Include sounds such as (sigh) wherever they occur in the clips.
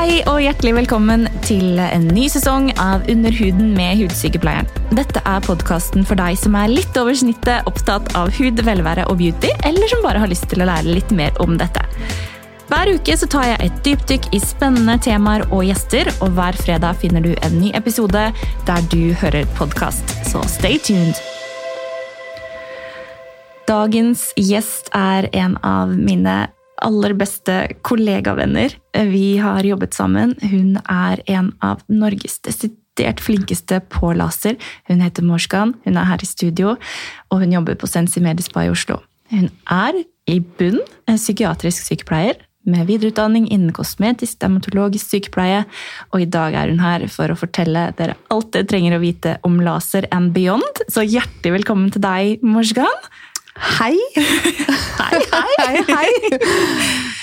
Hei og hjertelig velkommen til en ny sesong av Under huden med Hudsykepleieren. Dette er podkasten for deg som er litt over snittet opptatt av hud, velvære og beauty, eller som bare har lyst til å lære litt mer om dette. Hver uke så tar jeg et dypdykk i spennende temaer og gjester, og hver fredag finner du en ny episode der du hører podkast. Så stay tuned! Dagens gjest er en av mine aller beste kollegavenner. Vi har jobbet sammen. Hun er en av Norges desidert flinkeste på laser. Hun heter Morskan, hun er her i studio, og hun jobber på Sensi Medispa i Oslo. Hun er i bunn en psykiatrisk sykepleier med videreutdanning innen kosmetisk dermatologisk sykepleie, og i dag er hun her for å fortelle dere alt dere trenger å vite om laser and beyond. Så hjertelig velkommen til deg, Morskan. Hei. Hei, hei. hei.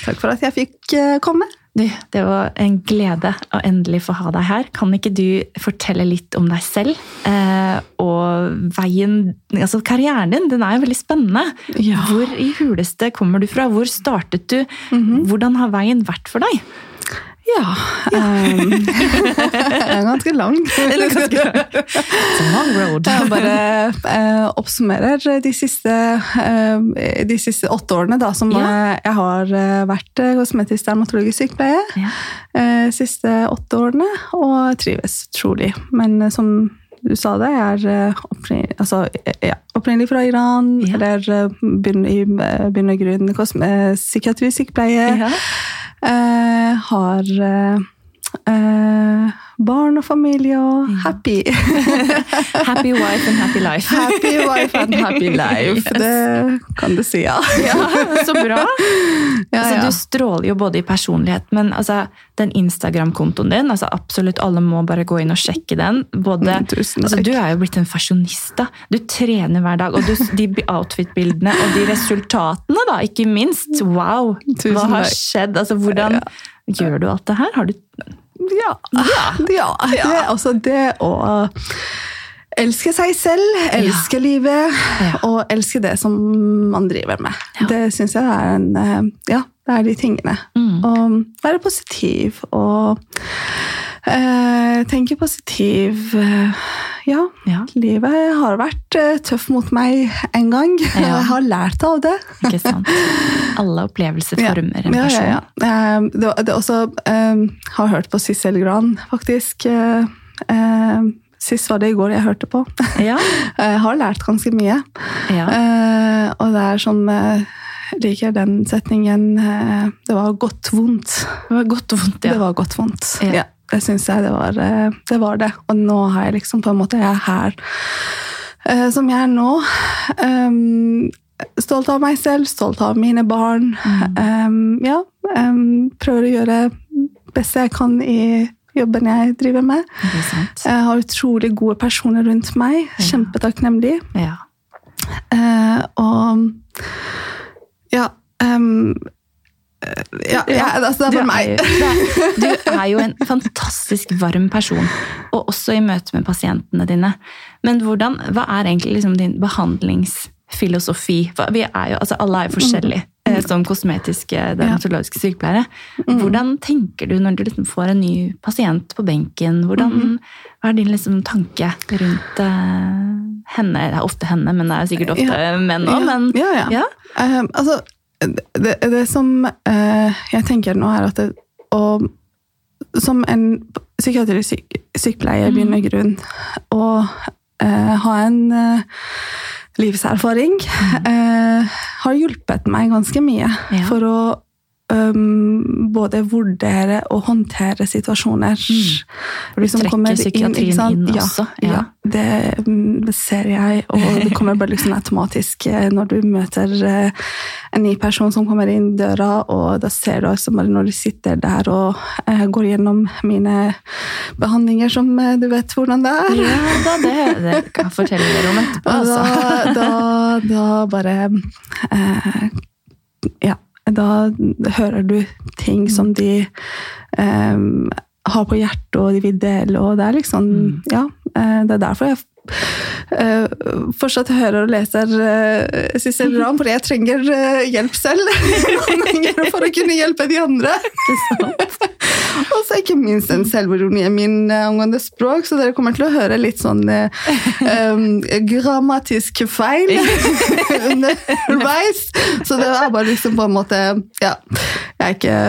Takk for at jeg fikk eh, komme. Du, det var en glede å endelig få ha deg her. Kan ikke du fortelle litt om deg selv? Eh, og veien Altså, karrieren din den er jo veldig spennende. Ja. Hvor i huleste kommer du fra? Hvor startet du? Mhm. Hvordan har veien vært for deg? Ja. Um, jeg (laughs) er ganske lang. Ganske (laughs) It's a long road. Jeg bare uh, oppsummerer de siste, uh, de siste åtte årene da, som Ja. eh, jeg har eh, vært kosmetisk dermatologisk sykepleie. Ja. Uh, siste åtte årene, og trives utrolig. Men som du sa det, jeg er opprinnelig, altså, ja, opprinnelig fra Iran, Ja. eller bunn, i bunn og grunn kosme- eh, psykiatrisk sykepleie. Ja. Eh, har eh, barn og familie og happy. (laughs) Happy wife and happy life. happy wife and happy (laughs) life. Yes. Det kan du si, ja. Ja, så bra! (laughs) Ja, Altså, ja. Du stråler jo både i personlighet, men altså, den Instagram-kontoen din altså, Absolutt alle må bare gå inn og sjekke den. Både, Mm, altså, du er jo blitt en fasjonist. Du trener hver dag. Og du, de outfit-bildene og de resultatene, da, ikke minst. Wow! Tusen Hva har skjedd? Altså, Hvordan gjør du alt det her? Har du Ja. ja. Det altså, det å elske seg selv, elske livet Ja. og elske det som man driver med. Ja. Det syns jeg er en eh, Ja, det er de tingene. Mm. Og være positiv og eh, tenker positiv. eh, ja. Ja, Livet har vært eh, tøff mot meg en gang. (laughs) Ja. Jeg har lært av det. (laughs) ikke sant? Alle opplevelser Ja. former en person. ja, ja. ja. Det, det er også eh, har hørt på Sissel Gran, faktisk. Eh, eh, Sist var det i går jeg hørte på. (laughs) Ja, Jeg har lært ganske mye. ja. Eh, og det er sånn eh, liker den setningen eh, Det var godt vondt. Det var godt vondt, ja. Det var godt vondt. Ja. Det syns jeg det var, eh, det var det. Og nå har jeg liksom på en måte Jeg er her eh, som jeg er nå. Um, stolt av meg selv, stolt av mine barn. Mm. Um, ja, um, prøver å gjøre beste jeg kan i jobben jeg driver med. Jeg har utrolig gode personer rundt meg. Ja. Kjempetakknemlig. Ja. Uh, og ja um, ja, ja, altså det er for meg. jo- (laughs) du er jo en fantastisk varm person, og også i møte med pasientene dine. Men hvordan, hva er egentlig liksom din behandlingsfilosofi? For vi er jo, altså alle er jo forskjellige mm. som kosmetiske dermatologiske sykepleiere. Hvordan tenker du når du liksom får en ny pasient på benken? Hvordan, Hva er din liksom tanke rundt eh, henne? Det er ofte henne, men det er sikkert ofte Ja. menn òg. Men ja, ja. ja. Um, altså, det, det som eh, jeg tenker nå, er at det, og, som en psykiatrisk syk, sykepleier Mm. begynner grunn å eh, ha en eh, livserfaring, eh, har hjulpet meg ganske mye Ja. for å um, både vurdere og håndtere situasjoner. For som trekker kommer psykiatrien inn ja, også, Ja, ja. det, mm, det ser jeg, og det kommer bare liksom automatisk eh, når du møter eh, en ny person som kommer inn døra, og da ser du altså bare når du sitter der og eh, går gjennom mine behandlinger, som du vet hvordan det er. Ja da, det, det kan jeg fortelle dere om etterpå. (laughs) Altså. da, da, da bare eh, Ja, da hører du ting som de eh, har på hjertet, og de vil dele, og det er liksom Mm. Ja, eh, det er derfor jeg Uh, fortsatt hører og leser uh, Sissel Ram, for jeg trenger uh, hjelp selv (laughs) for å kunne hjelpe de andre. (laughs) og så ikke minst den selvironien min eh, angående språk, så dere kommer til å høre litt sånn eh, um, grammatisk feil (laughs) underveis. Så det er bare liksom på en måte Ja, jeg er ikke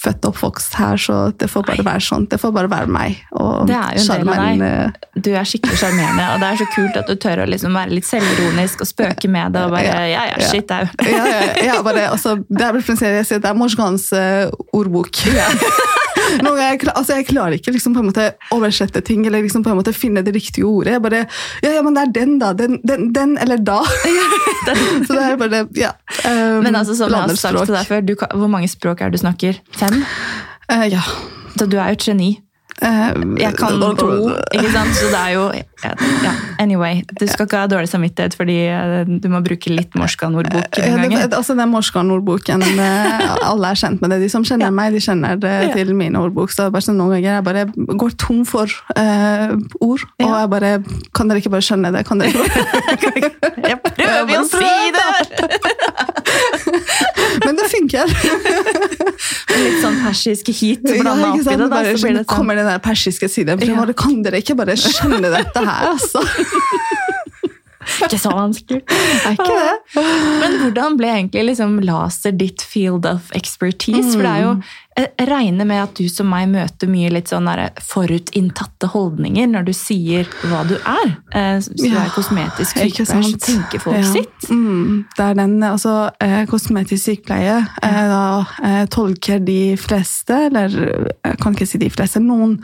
født og oppvokst her, så det får bare være sånn. Det får bare være meg. Og Det er jo en del av deg. eh, Du er skikkelig sjarmerende, og det er så kult at du tør å liksom være litt selvironisk og spøke med det. og bare, ja, ja, Ja. shit, er ja, ja, ja, bare, altså, det er vel jeg sier, det er Morsgans eh, ordbok. Ganger, (laughs) jeg, altså, jeg klarer ikke liksom, på en måte oversette ting eller liksom, på en måte finne det riktige ordet. Jeg bare, ja, ja, men det er den, da. Den, den, den eller da. (laughs) Så det er bare ja, um, Men altså, som jeg har sagt til deg før, du, hvor mange språk er det du snakker? Fem? Uh, ja. Så du er jo et geni. Eh, Jeg kan to, ikke sant? Så det er jo ja, Anyway, du skal ikke ha dårlig samvittighet fordi eh, du må bruke litt det, ganger. altså Den Morskan-ordboken, eh, alle er kjent med det. De som kjenner meg, de kjenner det til min ordbok. Så bare sånn, noen ganger jeg bare går tom for uh, ord, og jeg bare Kan dere ikke bare skjønne det? Kan dere ikke bare (laughs) Jeg prøver (laughs) å si det! (laughs) Men det funker! Litt sånn persisk heat blanda ja, oppi det. da, så blir det sånn. kommer den der persiske siden. Ja. Ja. Kan dere ikke bare skjønne dette her, altså? (laughs) Ikke så vanskelig. Er ikke det? Men hvordan ble egentlig liksom laser ditt field of expertise? For det er jo, jeg regner med at du som meg møter mye litt sånn forutinntatte holdninger når du sier hva du er. Eh, Så du Ja, er kosmetisk sykepleier, så tenker folk Ja. sitt. Mm, det er den, altså eh, Kosmetisk sykepleie ja. da eh, tolker de fleste, eller jeg kan ikke si de fleste, noen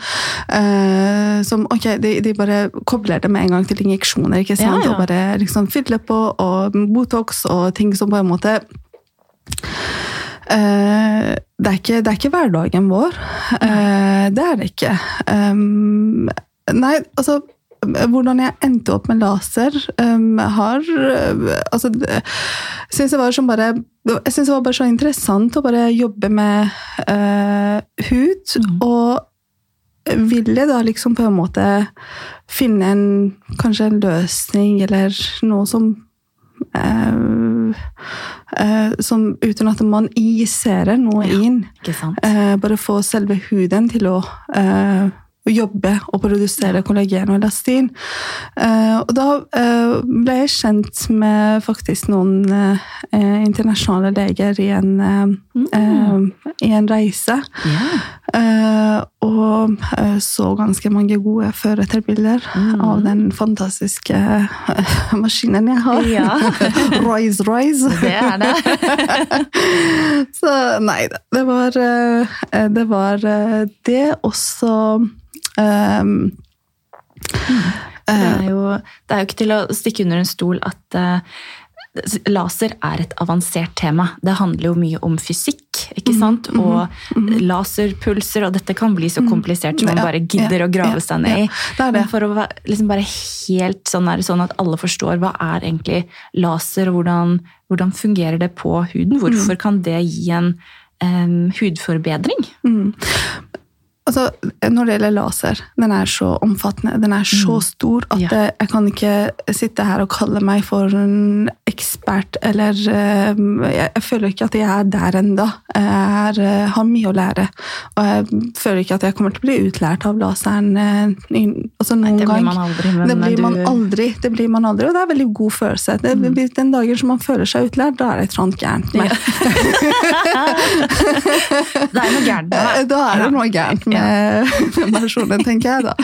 eh, som ok, de, de bare kobler det med en gang til injeksjoner, ikke sant? Og bare liksom fyller på, og Botox og ting som på en måte eh, det, er ikke, det er ikke hverdagen vår. Eh, det er det ikke. Nei, altså hvordan jeg endte opp med laser, um, har altså, det- synes jeg, var som bare, jeg synes det var bare så interessant å bare jobbe med uh, hud. Og ville da liksom på en måte finne en, kanskje en løsning eller noe som som uten at man injiserer noe Ja. inn. Eh, bare få selve huden til å eh, å jobbe og produsere kollagen og elastin. Eh, og da eh, ble jeg kjent med faktisk noen eh, internasjonale leger i en, mm. eh, i en reise. Ja. Eh, og eh, så ganske mange gode før-etter-bilder Mm. av den fantastiske eh, (laughs) maskinen jeg har. Ja. (laughs) Royce Royce. Det er det. (laughs) Så nei da. Det var det. Var det også um, Det er, jo, det er jo ikke til å stikke under en stol at laser er et avansert tema. Det handler jo mye om fysikk, ikke Mhm, sant? Og laserpulser, og dette kan bli så komplisert som man bare gidder ja, å grave ja, seg ned i. ja. Men for å være liksom bare helt sånn, er det sånn at alle forstår hva er egentlig laser, og hvordan, hvordan fungerer det på huden? Mm. Hvorfor kan det gi en um, hudforbedring? Mm. Altså, når det gjelder laser, den er så omfattende, den er så stor, at Mm. Ja. jeg kan ikke sitte her og kalle meg for en ekspert, eller eh, jeg, føler ikke at jeg er der enda. Jeg er, eh, har mye å lære, og jeg føler ikke at jeg kommer til å bli utlært av laseren eh, altså noen Det blir gang. man aldri, det blir man aldri, det blir man aldri, og det er veldig god følelse. Det, Mm. Den dagen som man føler seg utlært, da er det et eller annet gærent med (laughs) Det er noe gærent med. (laughs) Da er det noe gærent med med (laughs) versjonen, tenker jeg da.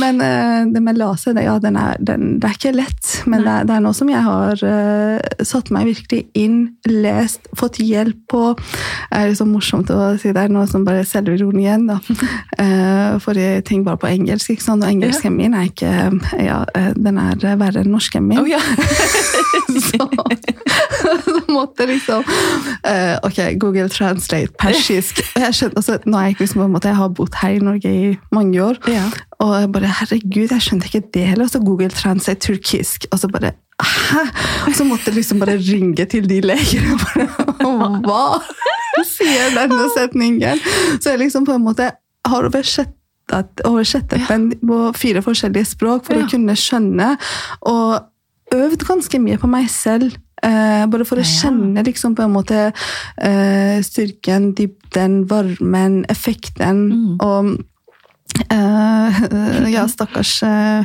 Men uh, det med laser, det, ja, den er, den, det er ikke lett. Men det er, det er noe som jeg har uh, satt meg virkelig inn, lest, fått hjelp på. Det er liksom morsomt å si det er noe som bare er selvironien, da. (laughs) Uh, forrige ting bare på engelsk, ikke sant? Og engelsken min er ikke Ja, eh, den er verre enn norsken min. Oh, ja. (laughs) så, så måtte liksom eh, Ok, Google Translate persisk. Jeg skjønner, altså, nå er jeg, ikke liksom, på en måte, jeg har bodd her i Norge i mange år, Ja. og jeg bare herregud, jeg skjønte ikke det heller. Og så Google Translate turkisk. Og så bare Hæ? Og så måtte jeg liksom bare ringe til de legene. Hva sier denne setningen? Så jeg liksom på en måte har oversett oversettet ja. på fire forskjellige språk for Ja. å kunne skjønne. Og øvd ganske mye på meg selv Eh, bare for å Ja. kjenne liksom på en måte uh, styrken, dybden, varmen, effekten. Mm. Og uh, (laughs) ja, stakkars uh,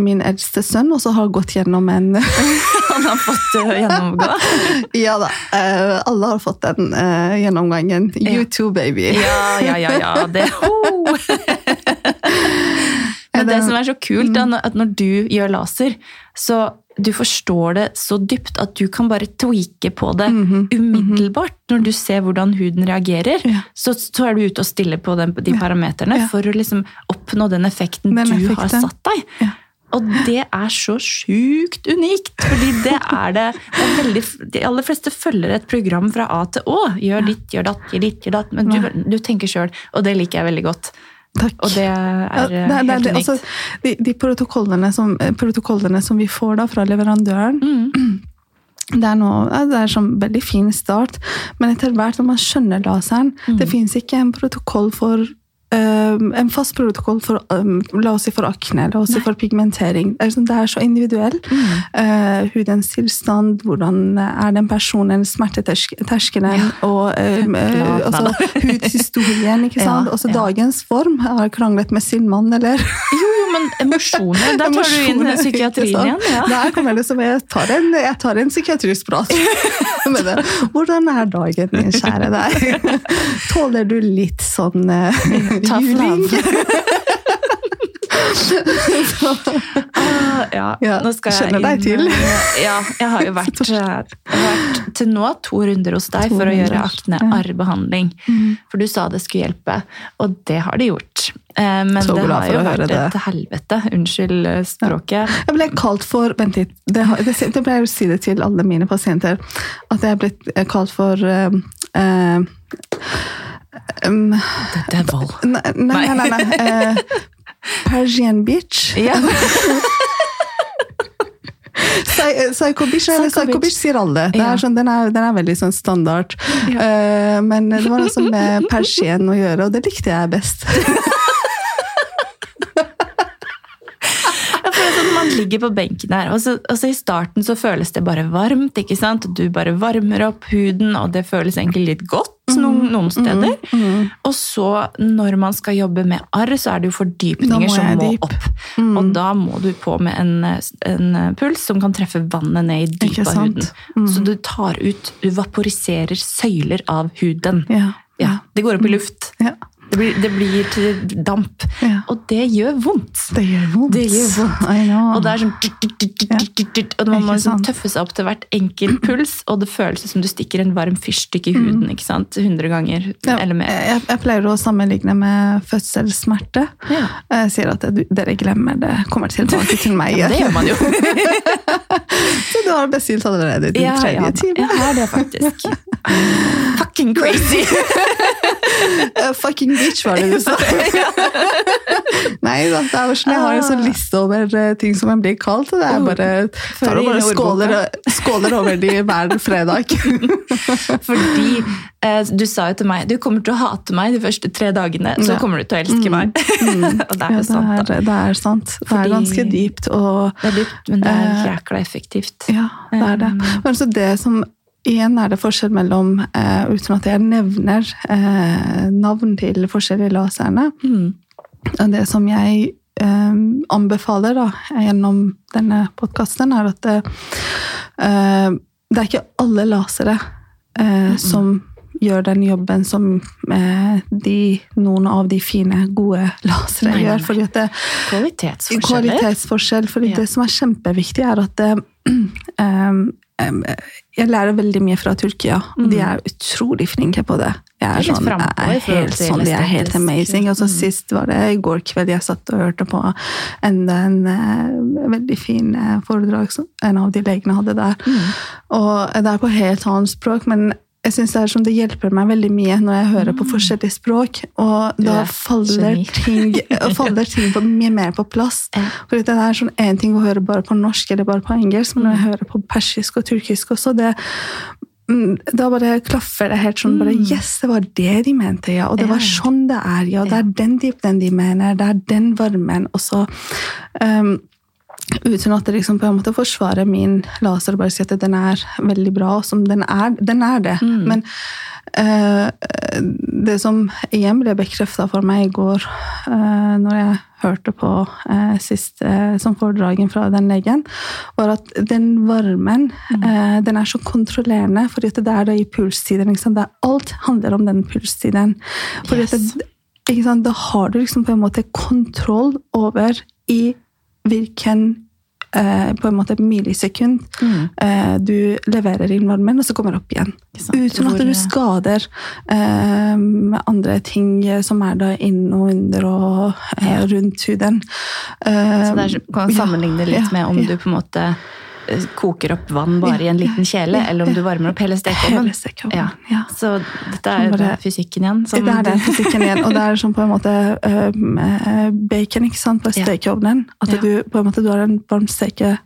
min eldste sønn også har gått gjennom en (laughs) Han har fått gjennomgå. (laughs) Ja da, alle har fått den gjennomgangen. Ja. You too, baby. Ja, ja, ja, ja. Det, ho! Men det som er så kult, Mm. er at når du gjør laser, så du forstår det så dypt at du kan bare tweake på det Mhm, umiddelbart. Når du ser hvordan huden reagerer, Ja. så, så er du ute og stiller på den, de Ja. parameterne Ja. for å liksom oppnå den effekten Den du har satt deg. Og det er så sjukt unikt, fordi det er det, det er veldig, De aller fleste følger et program fra A til Å. Gjør ditt, gjør datt, gjør ditt, gjør datt. Men du, du tenker sjøl, og det liker jeg veldig godt. Takk. Og det er Ja, eh, det det helt unikt. Altså, de, de protokollene, som, eh, protokollene som vi får da fra leverandøren, Mm. (clears throat) det er, noe, det er en veldig fin start, men etter hvert når man skjønner laseren Mm. Det fins ikke en protokoll for øhm, en fast protokoll for øhm, la oss si for akne, la oss si for pigmentering. Det er, sånn, det er så individuelt. Mm. Uh, hudens tilstand, hvordan er den personen, smerteterskelen Ja. og uh, altså, hudhistorien. ikke (laughs) sant? Ja, Også ja. dagens form. Jeg har kranglet med sin mann, eller? Jo, jo, men emosjoner, der tar du inn psykiatrien igjen. Ja. Der kommer det som jeg tar en, jeg tar en psykiatrisk prat. (laughs) med det. Hvordan er dagen din, kjære deg? (laughs) Tåler du litt sånn (laughs) juling? (laughs) (laughs) så, ja. Ja, Nå skal jeg kjenner deg til. Ja, jeg har jo vært, eh, vært til nå to runder hos deg To for å gjøre akne-arrbehandling. For du sa det skulle hjelpe, og det har det gjort. Eh, Men Så det har jo vært et helvete. Unnskyld eh, språket. Jeg ble kalt for Vent litt. Det, det, det pleier å si det til alle mine pasienter. At jeg er blitt eh, kalt for uh, eh, um, The devil. Nei, nei, nei. nei, eh, Persian bitch. Ja. (laughs) Psycho bitch, eller Psycho bitch. sier alle. Det Ja. sånn, den, er, den er veldig sånn standard. Ja. Uh, men det var noe sånn med persien å gjøre, og det likte jeg best. (laughs) jeg føler er sånn, man ligger på benken her, og så, og så i starten så føles det bare varmt, ikke sant? Du bare varmer opp huden, og det føles egentlig litt godt noen, noen steder. Og så, når man skal jobbe med arr, så er det jo fordypninger må som må dyp. opp. Og da må du på med en, en puls som kan treffe vannet ned i dypet av huden. Så du tar ut, du vaporiserer søyler av huden. Ja. Ja, det går opp i luft. Ja. Det blir, det blir til damp. Ja. Og det gjør vondt. Det gjør vondt. Det gjør vondt. Og det er sånn Og man må liksom tøffe seg opp til hvert enkelt (clears throat) puls, og det føles som du stikker en varm fyrstikk i huden ikke sant? 100 ganger Ja, eller mer. Jeg, jeg pleier å sammenligne med fødselssmerte. Ja. Jeg sier at dere glemmer det, kommer tilbake til meg. (laughs) Ja, det gjør man jo. (laughs) Så du har bestilt allerede din tredje ja, time. jeg har det faktisk. (laughs) Fucking crazy! Fucking bitch, var det du sa. (laughs) (laughs) Nei da, det er jo sånn, jeg har en sånn liste over eh, ting som jeg blir kalt. Det er bare, tar det og bare skåler, skåler over de hver fredag. (laughs) Fordi eh, du sa jo til meg du kommer til å hate meg de første tre dagene, så Ja. kommer du til å elske meg. og det er Ja, jo sant, det, er, det er sant. Det Fordi- er ganske dypt. og Det er dypt, men det er Eh, jækla effektivt. Ja, det er det. Men altså det som Igjen er det forskjell mellom, eh, uten at jeg nevner eh, navn til forskjellige laserne, Mm. det som jeg eh, anbefaler da, gjennom denne podkasten, er at det, eh, det er ikke alle lasere mm. som gjør den jobben som eh, de, noen av de fine, gode lasere Nei, nei, gjør. fordi det, Kvalitetsforskjeller. Kvalitetsforskjell. fordi Ja. det som er kjempeviktig, er at det, (clears throat) Jeg lærer veldig mye fra Tyrkia, og de er utrolig flinke på det. Jeg Mm. Er er, sånn, jeg er helt, sånn, de er helt amazing. Og så Mm. sist var det i går kveld jeg satt og hørte på enda en eh, veldig fin eh, foredrag som en av de legene hadde der. Mm. Og det er på helt annet språk, men jeg synes det, er som det hjelper meg veldig mye når jeg hører på forskjellige språk, og da er faller ting, (laughs) faller ting på, mye mer på plass. For det er sånn en ting å høre bare på norsk eller bare på engelsk, men når jeg hører på persisk og turkisk også, det, mm, da bare klaffer det helt sånn bare, Yes, det var det de mente, ja. Og det var sånn det er, ja. Det er den dypen de mener, det er den varmen. Og så um, uten at det liksom på en måte forsvarer min laser og bare sier at den er veldig bra, som den er. Den er det. Mm. Men uh, det som igjen ble bekrefta for meg i går, uh, når jeg hørte på eh, siste som foredragen fra den legen, var at den varmen eh, den er så kontrollerende, fordi det er da i pulstiden. Sant? Det alt handler om den pulstiden. Yes. det, ikke sant? Da har du liksom på en måte kontroll over i hvilken eh, på en måte millisekund Mm. eh, du leverer inn varmen, og så kommer det opp igjen. Uten at du skader eh, andre ting som er da inn og under og eh, rundt huden. Eh, Så det er, kan sammenligne litt ja, med om ja. du på en måte eh, koker opp vann bare i en liten kjele, eller om du varmer opp hele stekeovnen. Ja. ja. Så dette er Bare- fysikken igjen. som det er det, fysikken igjen. Og det er sånn på en måte eh, bacon ikke sant, på stekeovnen. At Ja. du på en måte du har en varm stekepanne,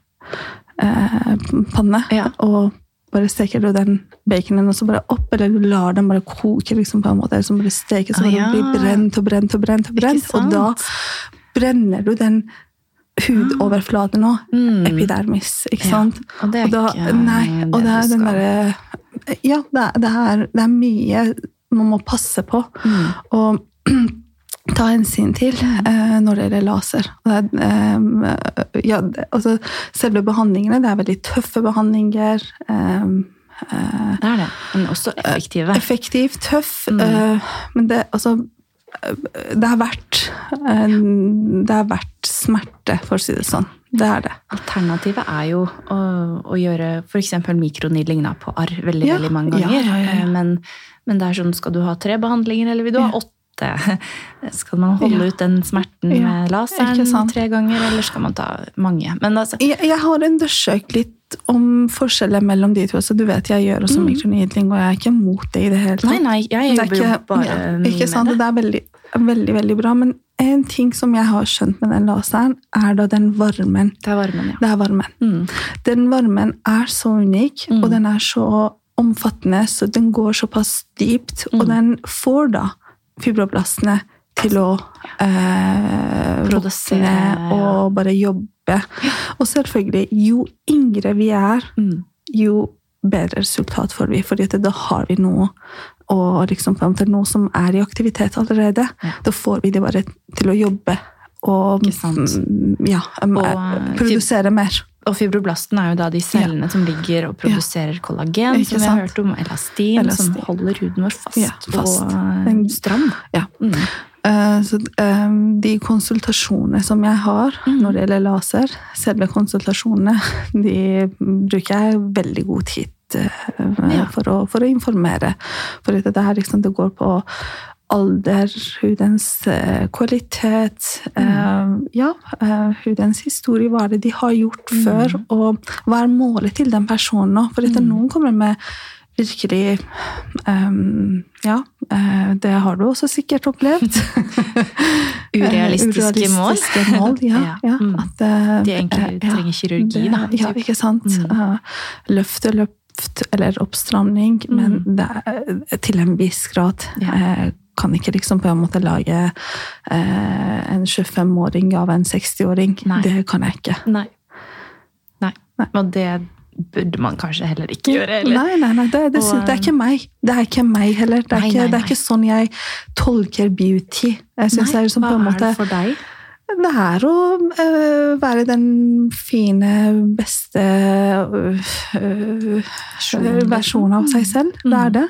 Ja. og bare steker du den baconen og så bare opp, eller du lar den bare koke, liksom på en måte, eller så bare steke, så Ah, bare blir brent og brent og brent. Og brent, og da brenner du den hudoverflaten nå. Mm. Epidermis, ikke Ja, sant? og det er da, ikke Nei, det og det er den derre Ja, det er, det, er, det er mye man må passe på Mm. og (clears throat) ta hensyn til eh, når det gjelder laser. Og er, eh, ja, altså, selve behandlingene, det er veldig tøffe behandlinger. Eh, eh, Det er det. Men også effektive. effektiv, tøff, Mm. eh, men det, altså, det har eh, Det har vært smerte, for å si det sånn. Det er det. Alternativet er jo å, å gjøre f.eks. mikronidling på arr veldig Ja, veldig mange ganger. ja, ja. Eh, Men, men det er sånn, skal du ha tre behandlinger, eller vil du ha Ja. Åtte? Skal man holde Ja. ut den smerten Ja, med laseren tre ganger, eller skal man ta mange? Men altså, Jeg, jeg har undersøkt litt om forskjeller mellom de to. så Du vet jeg gjør også Mm. mikronidling, og jeg er ikke mot det i det hele tatt. nei, nei, jeg Det er jobber jo bare ja, ikke sant? med det. Det er veldig, veldig, veldig bra. Men en ting som jeg har skjønt med den laseren, er da den varmen. Det er varmen, ja. Det er varmen. Mm. Den varmen er så unik, Mm. og den er så omfattende, så den går såpass dypt. Og Mm. den får da fibroblastene til å eh, Produsere, og bare jobbe. Og selvfølgelig, jo yngre vi er, Mm. jo bedre resultat får vi, fordi da har vi noe og liksom fram til noe som er i aktivitet allerede. Ja. Da får vi det bare til å jobbe og mm, ja, um, Og, eh, produsere mer. Og fibroblasten er jo da de cellene som ligger og produserer kollagen, Ikke som vi har hørt om, elastin, som holder huden vår fast, Ja, fast. og stram. Ja. Mm. Uh, Så eh, de konsultasjonene som jeg har Mm. når det gjelder laser, selve konsultasjonene, (laughs) de bruker jeg veldig god tid uh, Ja. for, å, for å informere. For dette her, liksom, det går på alder, hudens eh, kvalitet, eh, ja, eh, hudens historie, hva det de har gjort før, og hva er målet til den personen nå? For dette, noen kommer med virkelig um, Ja, det har du også sikkert opplevd. (laughs) Urealistiske mål. Urealistiske mål, ja. (laughs) Ja, ja. mm. At, De egentlig uh, trenger kirurgi, det- da, Ja, ikke sant. Mm. løft løfte, løft eller oppstramning, men Mm. det til en viss grad. Ja. Kan ikke liksom på en måte lage eh, en 25-åring av en 60-åring. Det kan jeg ikke. Nei. Nei. Nei. Og det burde man kanskje heller ikke gjøre. Eller? Nei, nei, nei det, det, Og, det er ikke meg. Det er ikke meg heller. Det er, Nei, ikke, det er ikke sånn jeg tolker beauty. Jeg synes Nei, det er liksom hva på en er det for deg? Det er å øh, være den fine, beste øh, Versjonen, av seg selv. Det er Mm. det.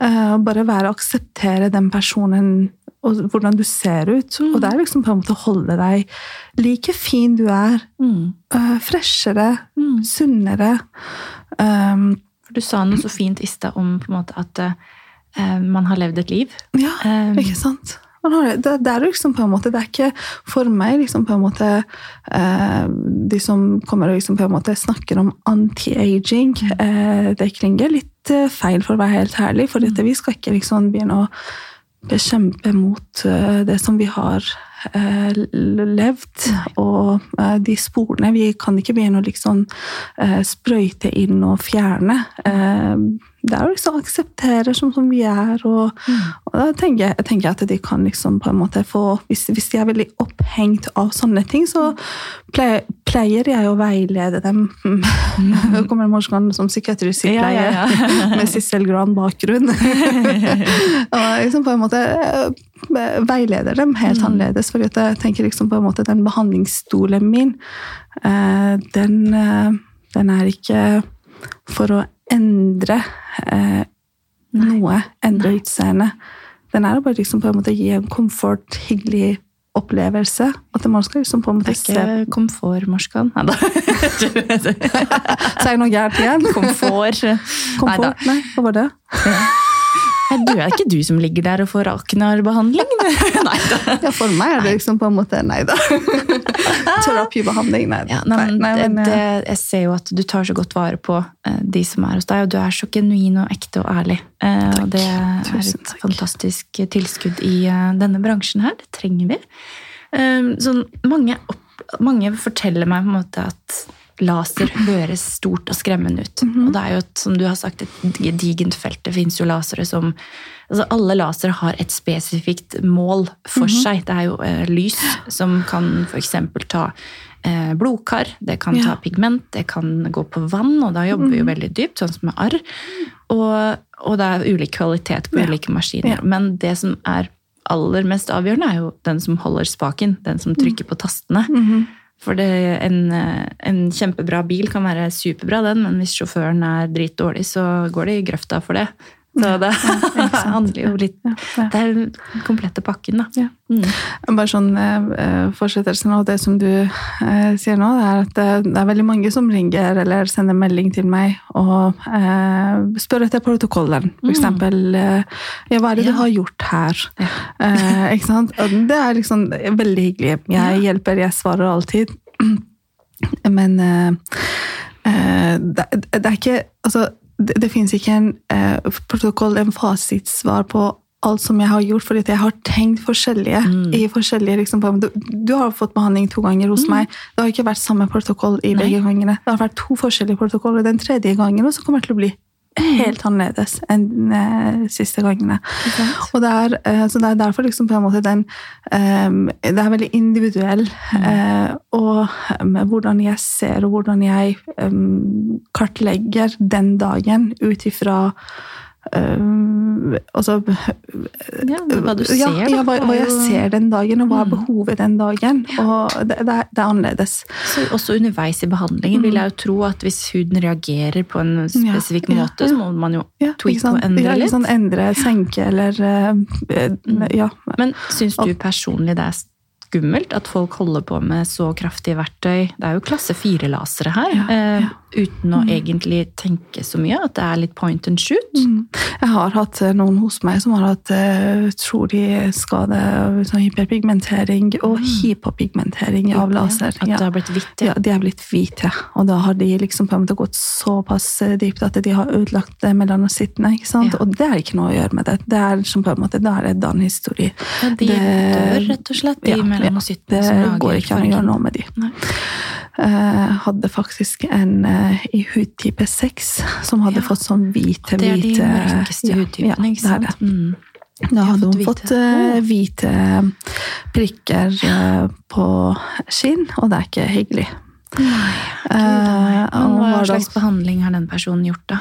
Eh, bare være akseptere den personen og hvordan du ser ut. Mm. Og det er liksom på en måte å holde deg like fin du er. Mm. freshere, Mm. sunnere. Um, du sa noe så fint i stad om på en måte at eh, man har levd et liv. ja, Um, ikke sant? Har, det, det er liksom på en måte, det er ikke for meg liksom på en måte eh, De som kommer og liksom på en måte snakker om anti-aging, eh, det klinger litt eh, feil, for å være helt ærlig. For dette, vi skal ikke liksom begynne å bekjempe mot eh, det som vi har eh, levd, og eh, de sporene. Vi kan ikke begynne å liksom eh, sprøyte inn og fjerne. Det er å liksom akseptere som, som vi er. Og, og da tenker jeg, tenker jeg at de kan liksom på en måte få hvis, hvis de er veldig opphengt av sånne ting, så pleier, pleier jeg å veilede dem. (laughs) Nå kommer Morskan som psykiatrisykepleier Ja, ja, ja. (laughs) med Sissel Gran-bakgrunn. (laughs) og liksom på en måte eh, veileder dem helt annerledes. For jeg tenker liksom på en måte den behandlingsstolen min, eh, den, eh, den er ikke for å endre eh, noe, endre utseendet. Den er bare liksom på en måte å gi en komfort, hyggelig opplevelse. At man skal liksom på en måte Det se er ikke komfort, Morskan. Nei da. (laughs) Sier jeg noe gærent igjen? komfort. Komfort? Nei, hva var det? Det er ikke du som ligger der og får aknarbehandling? (laughs) Nei da. Ja, for meg er det liksom på en måte nei da. (laughs) Terapibehandling, nei. Ja, nei, men, nei, men, det, eh, det, jeg ser jo at du tar så godt vare på eh, de som er hos deg, og du er så genuin og ekte og ærlig. Takk. og det er et fantastisk tilskudd i eh, denne bransjen her. Det trenger vi. Eh, sånn, mange, opp, mange forteller meg på en måte at laser høres stort og skremmende ut. Mhm. Og det er jo, et, som du har sagt, et gedigent felt. Det fins jo lasere som altså Alle lasere har et spesifikt mål for Mhm. seg. Det er jo eh, lys som kan f.eks. ta eh, blodkar, det kan Ja. ta pigment, det kan gå på vann, og da jobber vi jo veldig dypt, sånn som med arr. Og, og det er ulik kvalitet på Ja. ulike maskiner. Ja. Men det som er aller mest avgjørende, er jo den som holder spaken, den som trykker på tastene. mhm. For det, en, en kjempebra bil kan være superbra, den, men hvis sjåføren er dritdårlig, så går det i grøfta for det. Så (laughs) det handler jo litt Ja, ja. Det er den komplette pakken, da. Ja. Mm. Bare sånn eh, fortsettelsen av det som du eh, sier nå, det er at det, det er veldig mange som ringer eller sender melding til meg og eh, spør etter protokollen. For eksempel eh, ja, hva er det Ja. du har gjort her? Ja. Eh, ikke sant? Og det er liksom veldig hyggelig. Jeg hjelper, jeg svarer alltid. (clears throat) Men eh, eh, det, det er ikke Altså, det, det finnes ikke en eh, protokoll, en fasitsvar på alt som jeg har gjort, fordi jeg har tenkt forskjellige. Mm. i forskjellige liksom, du, du har fått behandling to ganger hos meg. Det har ikke vært samme protokoll i Mm. Nei. begge gangene. Det har vært to forskjellige protokoller den tredje gangen, og så kommer det til å bli Mm. (clears throat) helt annerledes enn eh, siste gangene. Og det er, eh, så det er derfor liksom på en måte den eh, Det er veldig individuell. eh, og eh, hvordan jeg ser, og hvordan jeg eh, kartlegger den dagen ut ifra altså, Ja, hva du ser, ja, ja, hva, hva jeg er ser den dagen, og hva er Mm. behovet den dagen. Og det, det, er, det er annerledes. Så også underveis i behandlingen vil jeg jo tro at hvis huden reagerer på en spesifikk måte, så må man jo tweake og endre litt. Sånn, Endre, senke eller eh, Ja. Men syns du personlig det er skummelt at folk holder på med så kraftige verktøy? Det er jo klasse fire-lasere her, Ja, eh, ja. Uten å egentlig tenke så mye. At det er litt point and shoot. Mm. Jeg har hatt eh, noen hos meg som har hatt utrolig trolig skade av sånn hyperpigmentering og hypopigmentering av laser. At det har blitt hvitt. Ja, de er blitt hvite, og da har de liksom på en måte gått såpass eh, dypt at de har ødelagt det melanocyttene. ikke sant? Ja. Og det er ikke noe å gjøre med det. Det er som på en måte, Da er det en historie. Ja, de Det- dør rett og slett, de Ja, ja. som lager går ikke an å gjøre noe med de. Nei. Eh, hadde faktisk en eh, i hudtype 6 som hadde Ja. fått sånn hvite, Det er de hvite mørkeste hudtypene, ja, ikke det er sant? det. Mm. Da hadde fått hun hvite. fått eh, hvite prikker uh, på skinn, og det er ikke hyggelig. Eh, nei. uh, hva slags da- behandling har den personen gjort, da?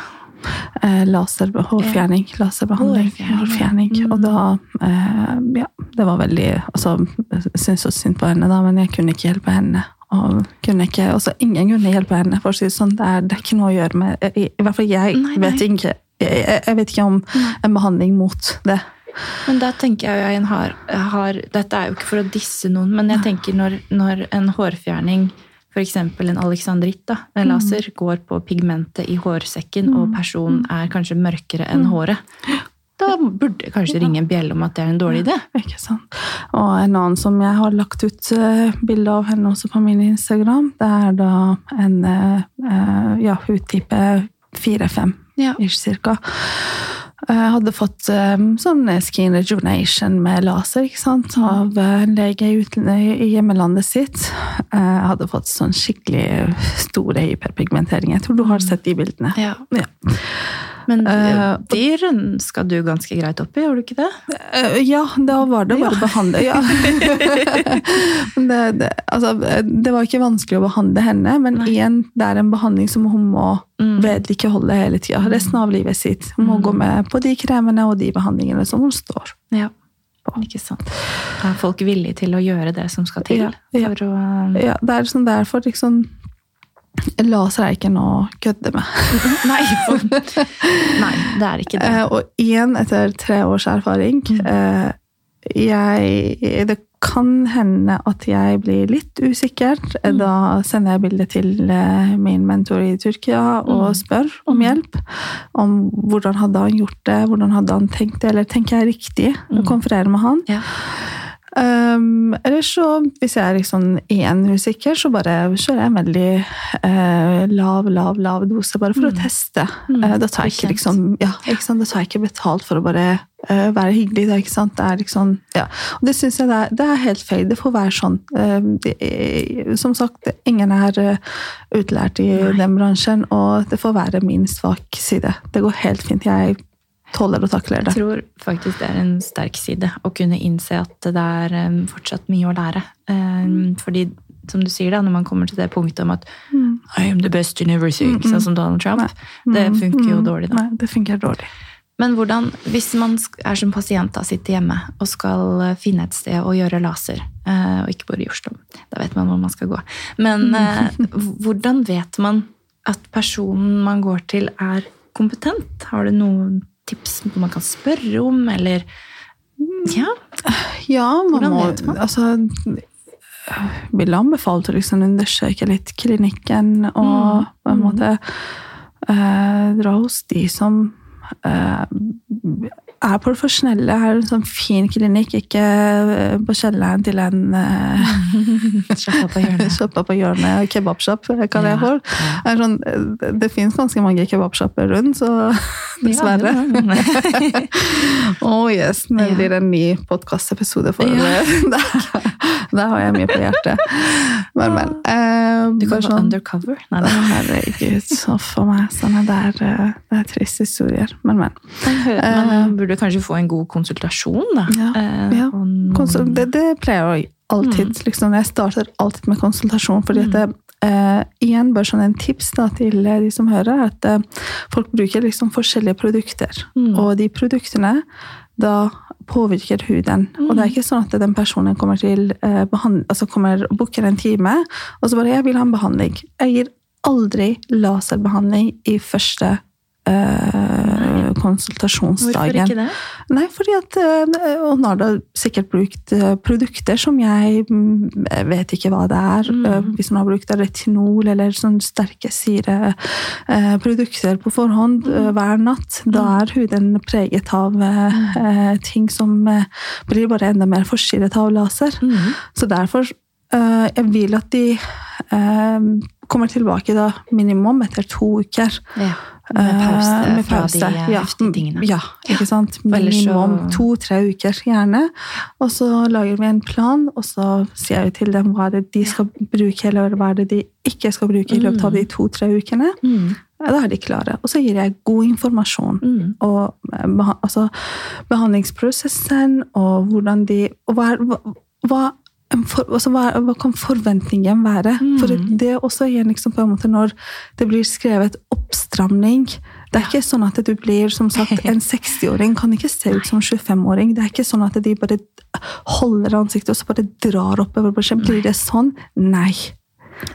Eh, laser, hårfjerning. Laserbehandling. Hårfjerning, Hårfjerning. mm. Og da eh, Ja, det var veldig altså, Jeg syntes så synd på henne, da, men jeg kunne ikke hjelpe henne. Og kunne ikke, også ingen kunne hjelpe henne. for å si sånn, det er, det er ikke noe å gjøre med I, i hvert fall jeg Nei, nei. vet ikke jeg, jeg- vet ikke om en behandling mot det. Men da tenker jeg jo en har, har Dette er jo ikke for å disse noen, men jeg tenker når, når en hårfjerning, f.eks. en alexandritt, da, en laser, går på pigmentet i hårsekken, og personen er kanskje mørkere enn håret, da burde jeg kanskje ringe en bjelle om at det er en dårlig idé. Ikke sant? Og en annen som jeg har lagt ut uh, bilde av henne også på min Instagram, det er da en eh, eh, ja, hudtype 4-5 Ja. cirka. Jeg hadde fått um, sånn skin rejuvenation med laser ikke sant? av eh, en lege i, hjemmelandet sitt. Eh, Jeg hadde fått sånn skikkelig store hyperpigmenteringer. Jeg tror du har sett de bildene. Ja. Ja. Men Eh, de skal du ganske greit opp i, gjorde du ikke det? Uh, Ja, da var det bare å behandle. (laughs) Ja. (laughs) Det, det, altså, det var ikke vanskelig å behandle henne, men Nei. igjen, det er en behandling som hun må Mm. vedlikeholde hele tida. Resten av livet sitt. Hun må Mm. gå med på de kremene og de behandlingene som hun står. Ja. Ikke sant. Er folk villige til å gjøre det som skal til? Ja, ja. Å Ja, det er sånn derfor liksom Laser er ikke noe å kødde med. (laughs) Nei, for... Nei, det er ikke det. Eh, og igjen, etter tre års erfaring Mm. eh, jeg, Det kan hende at jeg blir litt usikker. Mm. Da sender jeg bilde til eh, min mentor i Tyrkia og Mm. spør om Mm. hjelp. Om hvordan hadde han gjort det, hvordan hadde han tenkt det, eller tenker jeg riktig? Mm. Konferere med han. Ja. Um, eller så, hvis jeg er liksom igjen usikker, så bare kjører jeg en veldig uh, lav, lav, lav dose, bare for å Mm. teste. Mm, uh, da tar jeg ikke liksom ja, ikke sant? Da tar jeg ikke betalt for å bare uh, være hyggelig. Da, ikke sant? Det er liksom, ja. Og det syns jeg det er, det er helt feil. Det får være sånn. Eh, det, som sagt, ingen er utlært i Nei. den bransjen, og det får være min svak side. Det går helt fint. Jeg tåler å takle det. Jeg tror faktisk det er en sterk side å kunne innse at det er um, fortsatt mye å lære. Um, fordi, som du sier da, når man kommer til det punktet om at Mm. I am the best in everything, Mm, mm. sånn som Donald Trump, det Mm, funker jo mm. dårlig da. Nei, det funker dårlig. Men hvordan, hvis man er som pasient da, sitter hjemme og skal eh, finne et sted å gjøre laser, eh, og ikke bor i Oslo, da vet man hvor man skal gå. Men eh, (laughs) hvordan vet man at personen man går til er kompetent? Har du noen tips man kan spørre om, eller Ja. Ja, man Hvordan må vet man? Altså anbefale til å liksom undersøke litt klinikken og Mm, på en mm. måte eh, dra hos de som eh, er profesjonelle. Er en sånn fin klinikk, ikke eh, på kjelleren til en (laughs) uh, Sjappa på hjørnet. (laughs) sjappa på hjørnet, kebabshop, kaller jeg for. Ja. Det, sånn, det, fins ganske mange kebabshopper rundt, så (laughs) dessverre. Ja, oh yes, det Ja. blir en ny podkastepisode for Ja. der, (laughs) der har jeg mye på hjertet. Men, men. eh, Du kan sånn- undercover. Nei, det Herregud, så for meg. Sånne der, eh, det er triste historier. Men, men. Man burde kanskje få en god konsultasjon, da. Ja, Eh, ja. Konsul det, det pleier jeg alltid. Mm. Liksom, jeg starter alltid med konsultasjon. fordi at det, Uh, igjen, bare sånn en tips da, til eh, de som hører, at uh, folk bruker liksom forskjellige produkter. Mm. Og de produktene da påvirker huden. Og det er ikke sånn at den personen kommer til eh, altså kommer og booker en time, og så bare 'jeg vil ha en behandling'. Jeg gir aldri laserbehandling i første eh, Hvorfor ikke det? Nei, fordi at eh, Og nå har da sikkert brukt eh, produkter som jeg mm, jeg vet ikke hva det er. Mm. Eh, Hvis hun har brukt retinol eller sånne sterke syreprodukter på forhånd Mm. eh, hver natt, da er huden preget av eh, eh, ting som eh, blir bare enda mer forstyrret av laser. Mm. Så derfor eh, jeg vil at de eh, kommer tilbake da minimum etter to uker. Ja. Med pause, Eh, med fra pause. de eh, ja. tingene. Ja, ikke sant? så- Minimum to-tre uker, gjerne. Og så lager vi en plan, og så sier jeg til dem hva det de skal bruke, eller hva det de ikke skal bruke i løpet av de to-tre ukene. Mm. Da er de klare. Og så gir jeg god informasjon. Mm. Og eh, beha altså, behandlingsprosessen, og hvordan de og hva, hva, for, altså, hva, hva kan forventningen være? Mm. For det er også igjen liksom på en måte når det blir skrevet oppstramning Det er ikke sånn at du blir som sagt en (laughs) 60-åring kan ikke se ut som 25-åring. Det er ikke sånn at de bare holder ansiktet og så bare drar oppover. Blir det sånn? Nei.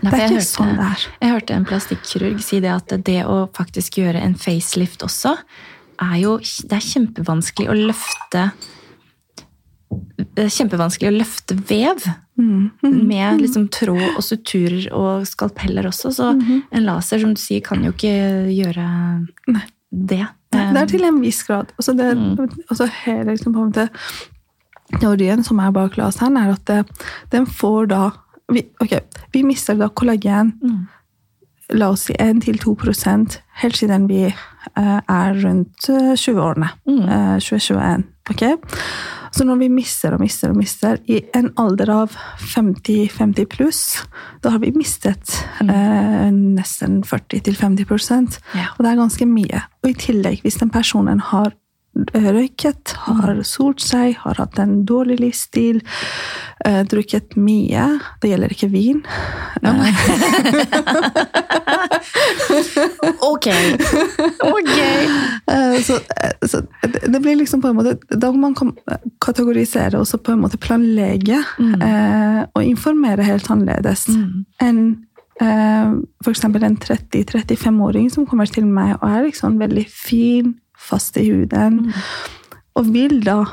Nei, Det er ikke hørte- sånn det er. Jeg hørte en plastikkirurg si det at det å faktisk gjøre en facelift også, er jo Det er kjempevanskelig å løfte kjempevanskelig å løfte vev Mm. Mm. med liksom tråd og suturer og skalpeller også. Så Mhm. en laser, som du sier, kan jo ikke gjøre Nei. det. Nei, Det er til en viss grad. Og så Mm. altså hele liksom, på en måte, teorien som er bak laseren, er at det, den får da vi, ok, vi mister da kollagen, Mm. La oss si 1-2% helt siden vi eh, er rundt eh, 20-årene. Mm. Eh, 2021. Okay? Så når vi mister og mister og mister, i en alder av 50-50 pluss, da har vi mistet eh, nesten 40-50 Ja. Og det er ganske mye. Og i tillegg, hvis den personen har røyket, har solt seg, har hatt en dårlig livsstil, eh, drukket mye Det gjelder ikke vin. (laughs) Ok! Ok! Eh, Så, så det det blir liksom på en måte Da må man kategorisere og så på en måte planlegge eh, og informere helt annerledes Mm. enn f.eks. en 30-35-åring som kommer til meg og er liksom veldig fin, fast i huden, og vil da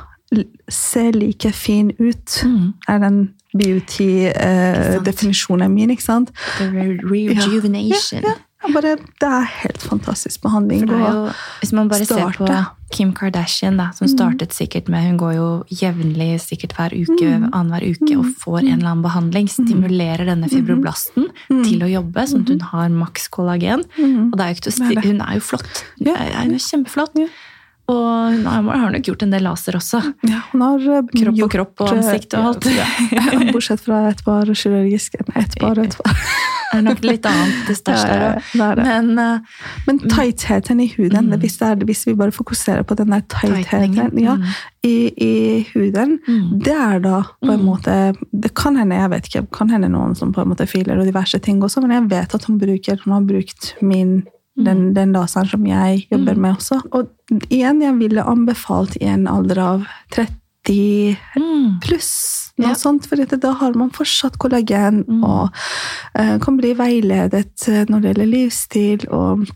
se like fin ut, Mm. er den beauty-definisjonen min, ikke sant? The re rejuvenation. Ja, ja. Bare, det er helt fantastisk behandling. Jo, hvis man bare ser på. Kim Kardashian, da, som startet sikkert med Hun går jo jevnlig, sikkert hver uke, annenhver uke, og får en eller annen behandling. Stimulerer denne fibroblasten til å jobbe, sånn at hun har maks kollagen. Mm. Og er jo. Hun er jo flott. Hun er, hun er kjempeflott. Og hun har har nok gjort en del laser også. Ja, hun har kropp Kropp og kropp og ansikt og alt. Ja, (laughs) (laughs) bortsett fra et par kirurgiske. Et par, et par. Det er nok litt annet stæsj der (laughs) ja, det er det. Men uh, Men tightheten i huden, hvis, det er, hvis vi bare fokuserer på den der tightheten ja, mm. i, i huden, Mm. det er da på en måte Det kan hende jeg vet ikke, kan hende noen som på en måte filer og diverse ting også, men jeg vet at hun bruker hun har brukt min den, den laseren som jeg jobber med også. Og igjen, jeg ville anbefalt i en alder av 30 mm. pluss. Noe Ja. sånt, for da har man fortsatt kollagen Mm. og uh, kan bli veiledet eh, når det gjelder livsstil. Og,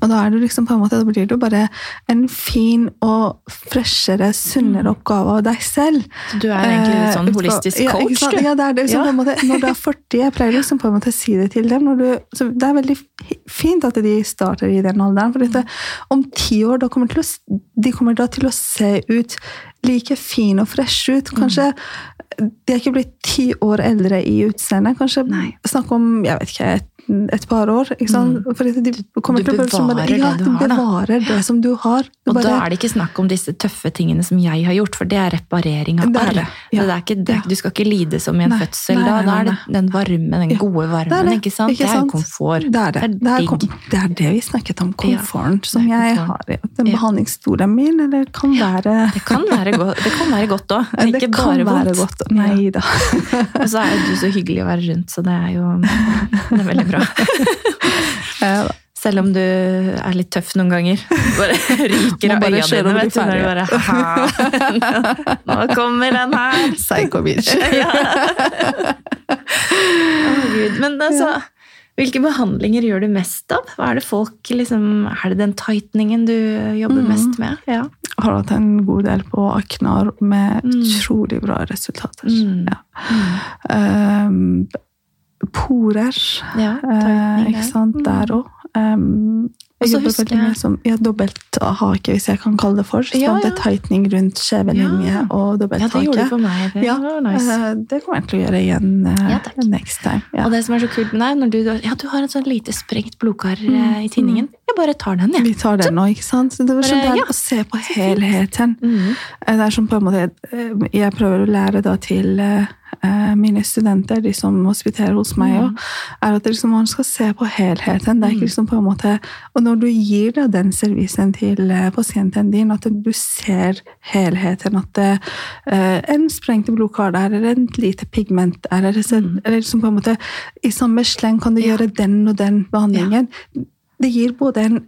og da er det liksom på en måte, da blir det jo bare en fin og freshere, sunnere oppgave av deg selv. Så du er egentlig litt sånn Eh, holistisk ja, coach, sant? du? Ja, det er det. Liksom, Ja. på en måte, når du er 40, jeg pleier liksom på en måte å si det til dem. Når du, så det er veldig fint at de starter i den alderen. for dette, Om ti år da kommer å, de kommer da til å se ut like fine og freshe ut. Kanskje de er ikke blitt ti år eldre i utseendet. Kanskje Nei. snakk om jeg vet ikke, et, par år. ikke sant? Mm. Fordi de kommer du til å bare- bevarer ja, det du har, Du da. bevarer det som du har. Du Og da er det ikke snakk om disse tøffe tingene som jeg har gjort, for det er reparering av Det arr. ja. Du skal ikke lide som i en Nei, fødsel nei, da. nei, Da er det den varme, den gode varmen, det er det, ikke sant? ikke Det er komfort. Det er det. Det er Det er, kom, det er det vi snakket om. Komforten som jeg har. i Den behandlingsstolen min, eller kan være Det kan være, go det kan være godt òg, ikke bare vondt. godt. Nei da. (laughs) Og så er jo du så hyggelig å være rundt, så det er jo (laughs) det er veldig bra. Ja. (laughs) Selv om du er litt tøff noen ganger. Bare ryker av øynene dine. vet du, når du bare, «Haha, Nå kommer den her! (laughs) Psycho bitch. (laughs) ja. oh, Gud. Men altså, hvilke behandlinger gjør du mest av? Hva er det folk liksom, Er det den tighteningen du jobber Mm. mest med? Ja. Har hatt en god del på aknar med Mm. utrolig bra resultater. Mm. Ja. Um, porer, Ja, eh, ikke sant, Mm. der òg. Um, jeg så jobber veldig mye som ja, dobbelt hake, hvis jeg kan kalle det for. Så Ja, ja. er tightening rundt skjevelinje Ja. og Ja, det gjorde du for meg. Det Ja, nice. eh, det kommer jeg til å gjøre igjen eh, Ja, next time. Ja. Og det som er så kult med deg, når du, ja, du har en sånn lite sprengt blodkar eh, i tinningen. Jeg bare tar den, jeg. Vi tar den nå, ikke sant? Så det var sånn der ja. å se på helheten. Mm. Det er som på en måte Jeg prøver å lære da til mine studenter, de som hospiterer hos meg, òg, er at liksom, man skal se på helheten. Det er ikke liksom på en måte, Og når du gir da den servicen til eh, pasienten din, at du ser helheten, at det, eh, en sprengt blodkar der, eller en lite pigment der, eller, så- Mm. eller liksom på en måte I samme sleng kan du Ja. gjøre den og den behandlingen. Det gir både en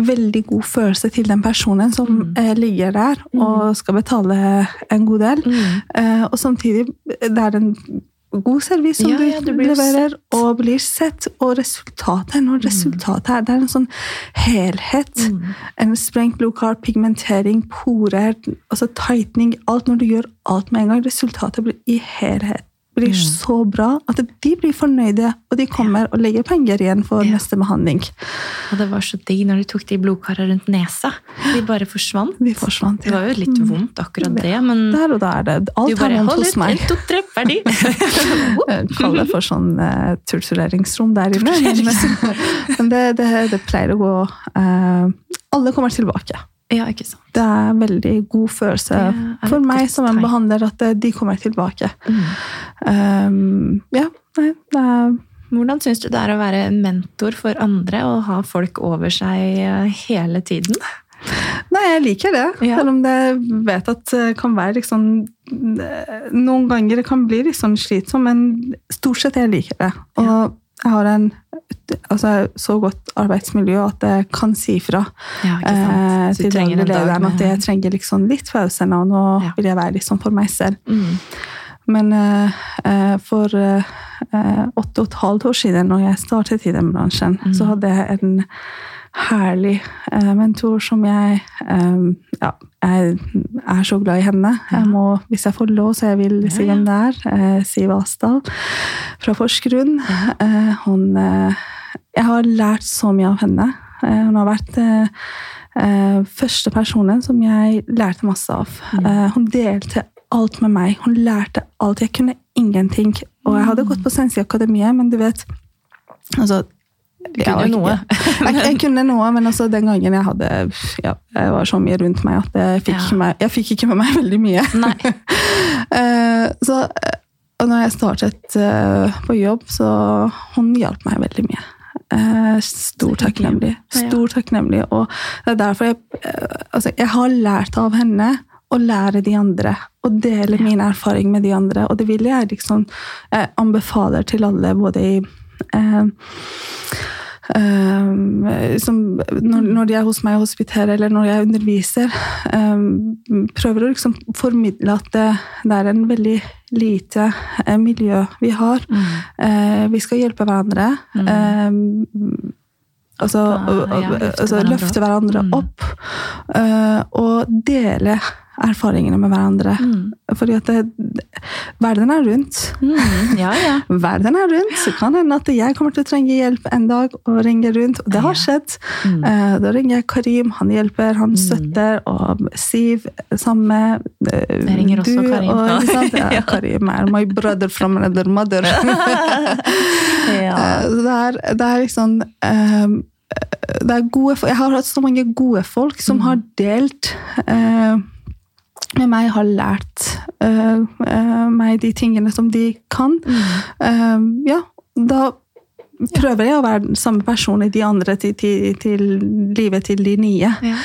veldig god følelse til den personen som Mm. eh, ligger der og skal betale en god del. Mm. Eh, og samtidig det er en god service som Ja, du, ja, du leverer, sett. og blir sett. Og resultatet når resultatet er, det er en sånn helhet. Mm. En sprengt blodkar, pigmentering, porer, altså tightening. Alt når du gjør alt med en gang. Resultatet blir i helhet blir Mm. så bra at de blir fornøyde, og de kommer og legger penger igjen for Ja. neste behandling. Og det var så digg når du tok de blodkarene rundt nesa. De bare forsvant. De forsvant. Det var jo litt vondt, akkurat det, men Der og da er det. du Alt har bare vondt hos meg. en, to, tre, ferdig! (laughs) Kaller det for sånn uh, tortureringsrom der inne. Men, (laughs) men det, det, det pleier å gå uh, Alle kommer tilbake. Ja, ikke sant. Det er en veldig god følelse for meg som en behandler at eh, de kommer tilbake. Mm. Um, ja, nei, det er Hvordan syns du det er å være mentor for andre og ha folk over seg eh, hele tiden? Nei, jeg liker det. Ja. Selv om jeg vet at det kan være liksom Noen ganger det kan bli litt sånn slitsomt, men stort sett jeg liker det. Og jeg har en altså, så godt arbeidsmiljø at jeg kan si fra Ja, eh, til trenger en dag lederen at jeg trenger liksom litt pause nå. Nå Ja. vil jeg være sånn for meg selv. Mm. Men eh, eh, for eh, eh, åtte og et halvt år siden, når jeg startet i den bransjen, Mm. så hadde jeg en herlig eh, mentor som jeg eh, Ja, jeg er så glad i henne. Jeg må, hvis jeg får lov, så jeg vil si hvem det er. Eh, Siv Asdal fra Porsgrunn. Eh, hun Jeg har lært så mye av henne. Hun har vært første personen som jeg lærte masse av. Hun delte alt med meg. Hun lærte alt. Jeg kunne ingenting. Og jeg hadde gått på Sensi-akademiet, men du vet altså, jeg kunne jo noe. (laughs) jeg, jeg kunne noe, men altså den gangen jeg hadde ja, Jeg var så mye rundt meg at jeg fikk, Ja. med, jeg fikk ikke med meg (laughs) veldig mye. (laughs) Eh, så, eh, og når jeg startet eh, på jobb, så hun hjalp meg veldig mye. Stor takknemlig. Stor takknemlig. Og det er derfor jeg Altså, jeg har lært av henne å lære de andre. Og dele min erfaring med de andre. Og det vil jeg liksom jeg anbefaler til alle, både i som, når, de er hos meg og hospiterer, eller når jeg underviser, eh, prøver å liksom formidle at det, det er en veldig lite eh, miljø vi har. Mm. Eh, vi skal hjelpe hverandre. Eh, altså, ja, løfte altså hverandre løfte hverandre Mm. opp. eh, og dele erfaringene med hverandre. Mm. Fordi at det, verden er rundt. Mm. Ja, ja. (laughs) Verden er rundt, så kan hende at jeg kommer til å trenge hjelp en dag og ringe rundt. Og det har skjedd. Mm. Eh, Da ringer jeg Karim, han hjelper, han støtter. Og Siv, samme. eh, Jeg ringer også du, Karim. Og? (laughs) Ja, Ja. Karim er my brother from another mother. (laughs) ja. Eh, Så det er, det er liksom eh, det er gode, Jeg har hatt så mange gode folk som Mm. har delt eh, med meg, har lært uh, uh, meg de tingene som de kan. Mm. Uh, ja, da prøver jeg å være den samme person i de andre til, til, til livet til de nye. Ja.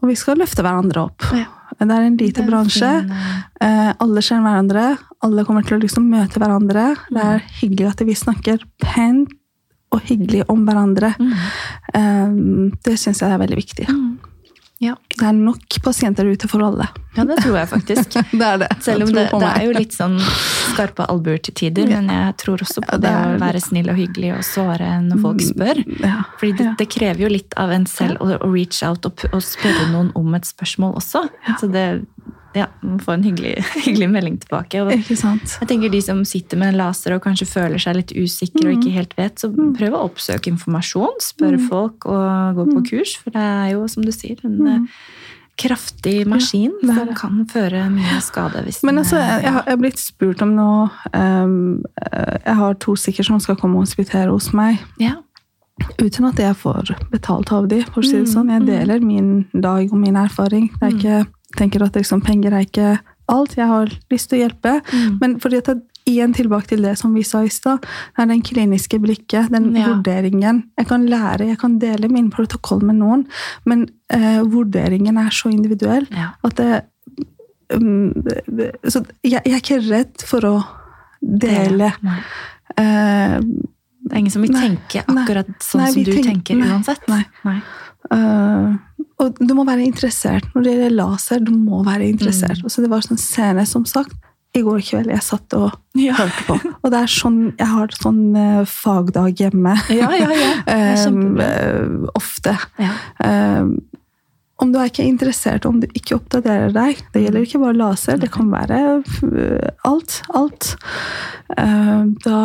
Og vi skal løfte hverandre opp. Ja. Det er en lite er bransje. alle kjenner hverandre. Alle kommer til å liksom møte hverandre. Det er hyggelig at vi snakker pent og hyggelig om hverandre. Mm. Det syns jeg er veldig viktig. Mm. Ja. Det er nok pasienter ute for alle. ja, det tror jeg faktisk. (laughs) Det er det. Selv om det, det er jo litt sånn skarpe albuer til tider, men jeg tror også på Ja, det det å være snill og hyggelig og svare når folk spør. Ja. Fordi det, det krever jo litt av en selv å reach out og, og spørre noen om et spørsmål også. Så det ja, man får en hyggelig, (laughs) hyggelig melding tilbake. Ikke sant? jeg tenker De som sitter med en laser og kanskje føler seg litt usikre og ikke helt vet, så prøv å oppsøke informasjon. Spørre folk og gå på kurs, for det er jo, som du sier, en eh, kraftig maskin er som kan føre mye skade. Hvis Men altså, jeg jeg har blitt spurt om noe ehm, eh, Jeg har to stykker som skal komme og hospitere hos meg. ja. Uten at jeg får betalt av dem, for å si det Mm, sånn. Jeg mm. deler min dag og min erfaring. Det er ikke, tenker at liksom, penger er ikke alt. Jeg har lyst til å hjelpe. Mm. Men fordi at ta igjen tilbake til det som vi sa i stad, det er den kliniske blikket, den Ja. vurderingen. Jeg kan lære, jeg kan dele min protokoll med noen, men eh, vurderingen er så individuell Ja. at det, um, Så jeg, jeg er ikke redd for å dele. Nei. Eh, Det er ingen som vil Nei, tenke nei. akkurat sånn Nei, som du tenker, tenker nei, uansett. nei. Nei. Og du må være interessert. Når det gjelder laser, du må være interessert. Mm. Så det var sånn scene, som sagt. I går kveld jeg satt og Ja. hørte på. Og det er sånn, jeg har sånn uh, fagdag hjemme. Ja, ja, ja. (laughs) um, eh, ofte. Ja. Um, om du er ikke interessert, om du ikke oppdaterer deg Det gjelder ikke bare laser, det kan være alt. Alt. Da,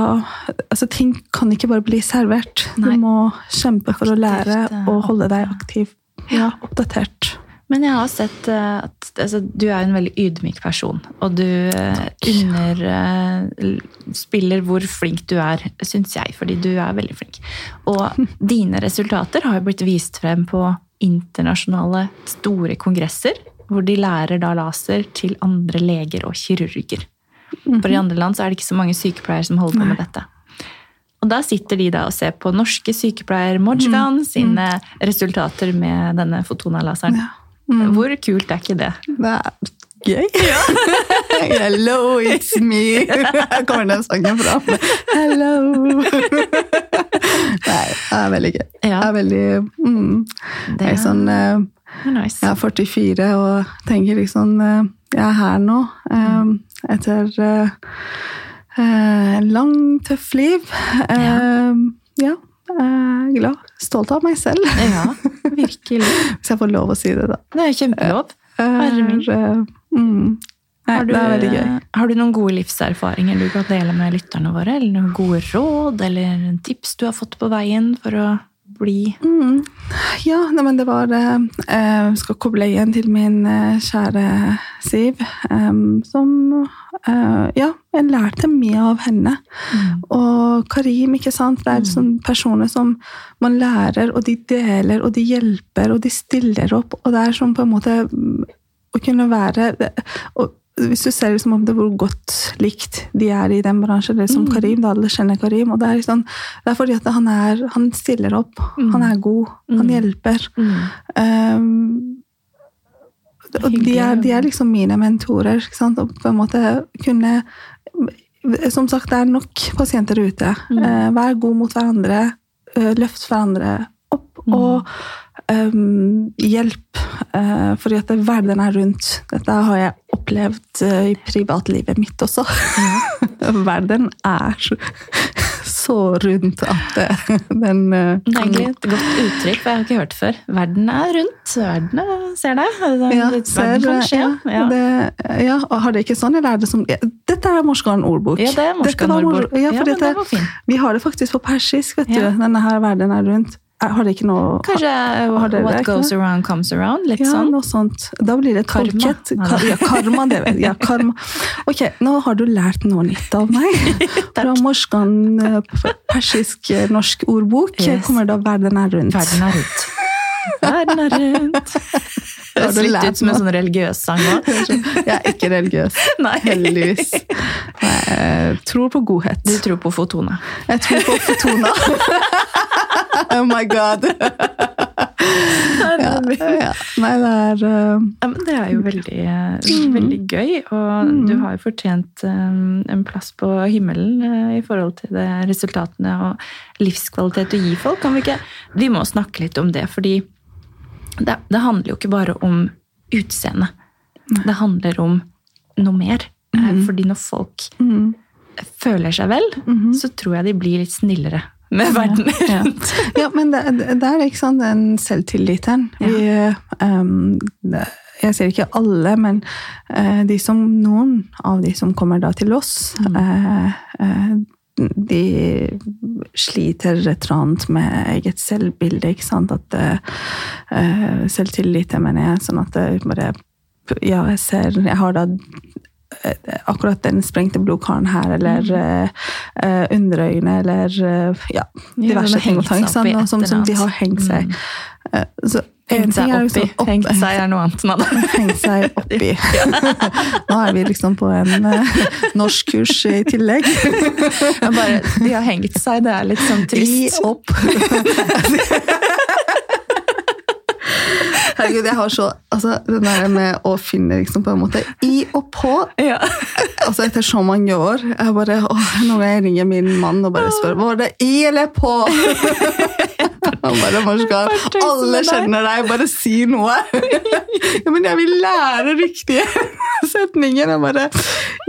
altså, ting kan ikke bare bli servert. Du må kjempe for å lære og holde deg aktiv. Ja, oppdatert. Men jeg har sett eh, at altså, du er en veldig ydmyk person. Og du eh, underspiller hvor flink du er, syns jeg. Fordi du er veldig flink. Og (laughs) dine resultater har jo blitt vist frem på internasjonale store kongresser, hvor de lærer da laser til andre leger og kirurger. For i andre land så er det ikke så mange sykepleiere som holder på med Nei. dette. Og da sitter de da og ser på norske sykepleier Mojgan sine resultater med denne Fotona-laseren. Ja. Mm. Hvor kult er ikke det? Det er gøy. (laughs) (laughs) Hello, it's me. Her kommer den sangen fram. Hello. (laughs) Nei, det er veldig gøy. Det er veldig mm. det er sånn eh, nice. Jeg er 44 og tenker liksom eh, Jeg er her nå eh, etter eh, eh, lang, tøff liv. Eh, ja. jeg er glad. Stolt av meg selv, Ja, virkelig. (laughs) hvis jeg får lov å si det, da. Det er kjempelov. Herre min. Eh, mm. Nei, Har du, det er veldig gøy. har du noen gode livserfaringer du kan dele med lytterne våre? Eller noen gode råd eller tips du har fått på veien for å bli Mm. Ja, nei, men det var det Jeg skal koble igjen til min eh, kjære Siv, eh, som eh, Ja, jeg lærte mye av henne. Og Karim, ikke sant. Det er sånne personer som man lærer, og de deler, og de hjelper, og de stiller opp. Og det er sånn på en måte mm, å kunne være og hvis du ser liksom om det hvor godt likt de er i den bransjen, eller som Karim, da alle kjenner Karim. og Det er, liksom, det er fordi at han, er, han stiller opp, han er god, han hjelper. Um, og de er, de er liksom mine mentorer. Ikke sant? Og på en måte kunne Som sagt, det er nok pasienter ute. Eh, vær god mot hverandre. eh, løft hverandre opp. Og um, hjelp. Uh, fordi at verden er rundt. Dette har jeg opplevd uh, i privatlivet mitt også. (laughs) verden er så, rundt at det, den uh, Det er egentlig et godt uttrykk, for jeg har ikke hørt det før. Verden er rundt. Verden er, ser deg. Ja, Verden ser, kan skje. ja, Ja. Det, ja, og har det ikke sånn, eller er det som Dette er Morskan ordbok. Ja, det er Morskan var mor- ordbok. Ja, for dette, det vi har det faktisk på persisk, vet du. Denne her verden er rundt. Er- Har det ikke noe Kanskje Har what det, goes around comes around? Litt ja, sånn. noe sånt. Da blir det Karma. tolket. Nei, Ka, ja, karma, det vet jeg. Ja, karma. Ok, nå har du lært noe nytt av meg. (laughs) Fra Morskan eh, persisk eh, norsk ordbok Yes. kommer da 'Verden er rundt'. Verden er rundt. Verden er rundt. (laughs) Det høres litt ut som en sånn religiøs sang òg. (laughs) Jeg er ikke religiøs. Nei. Heldigvis. Jeg tror på godhet. Du tror på Fotona. Jeg tror på Fotona. Oh my god. ja, ja. Nei, det er uh, Ja, men det er jo veldig, Mm. veldig gøy, og du har jo fortjent um, en plass på himmelen uh, i forhold til det resultatene og livskvalitet du gir folk. Kan vi, ikke, vi må snakke litt om det, fordi det, det handler jo ikke bare om utseende. Det handler om noe mer. Mm. Fordi når folk mm, føler seg vel, så tror jeg de blir litt snillere med verden ja. rundt. ja, men det, det er ikke sant, den selvtilliten. Vi, um, det, jeg sier ikke alle, men uh, de som, noen av de som kommer da til oss, mm. uh, uh, de sliter et eller annet med eget selvbilde. ikke sant? At Selvtillit, mener jeg. Sånn at det bare Ja, jeg ser Jeg har da akkurat den sprengte blodkaren her, eller eh, eh, underøyne, eller uh, ja, diverse ting og tang. Sånn, som, som de har hengt seg. Mm. Eh, Så en Hengt seg oppi. opp- Hengt seg er noe annet. Nanne. (laughs) hengt seg oppi. (laughs) Nå er vi liksom på en uh, norskkurs i tillegg. (laughs) Bare, de har hengt seg, det er litt sånn trist. trist. opp. Herregud, jeg har så altså, Den der med å finne liksom på en måte i og på Ja. altså Etter så mange år jeg bare, åh, Når jeg ringer min mann og bare spør Var det i eller på? (laughs) (laughs) Han bare, Marskar, alle kjenner deg, bare si noe. (laughs) ja, men jeg vil lære riktige (laughs) setninger. Jeg bare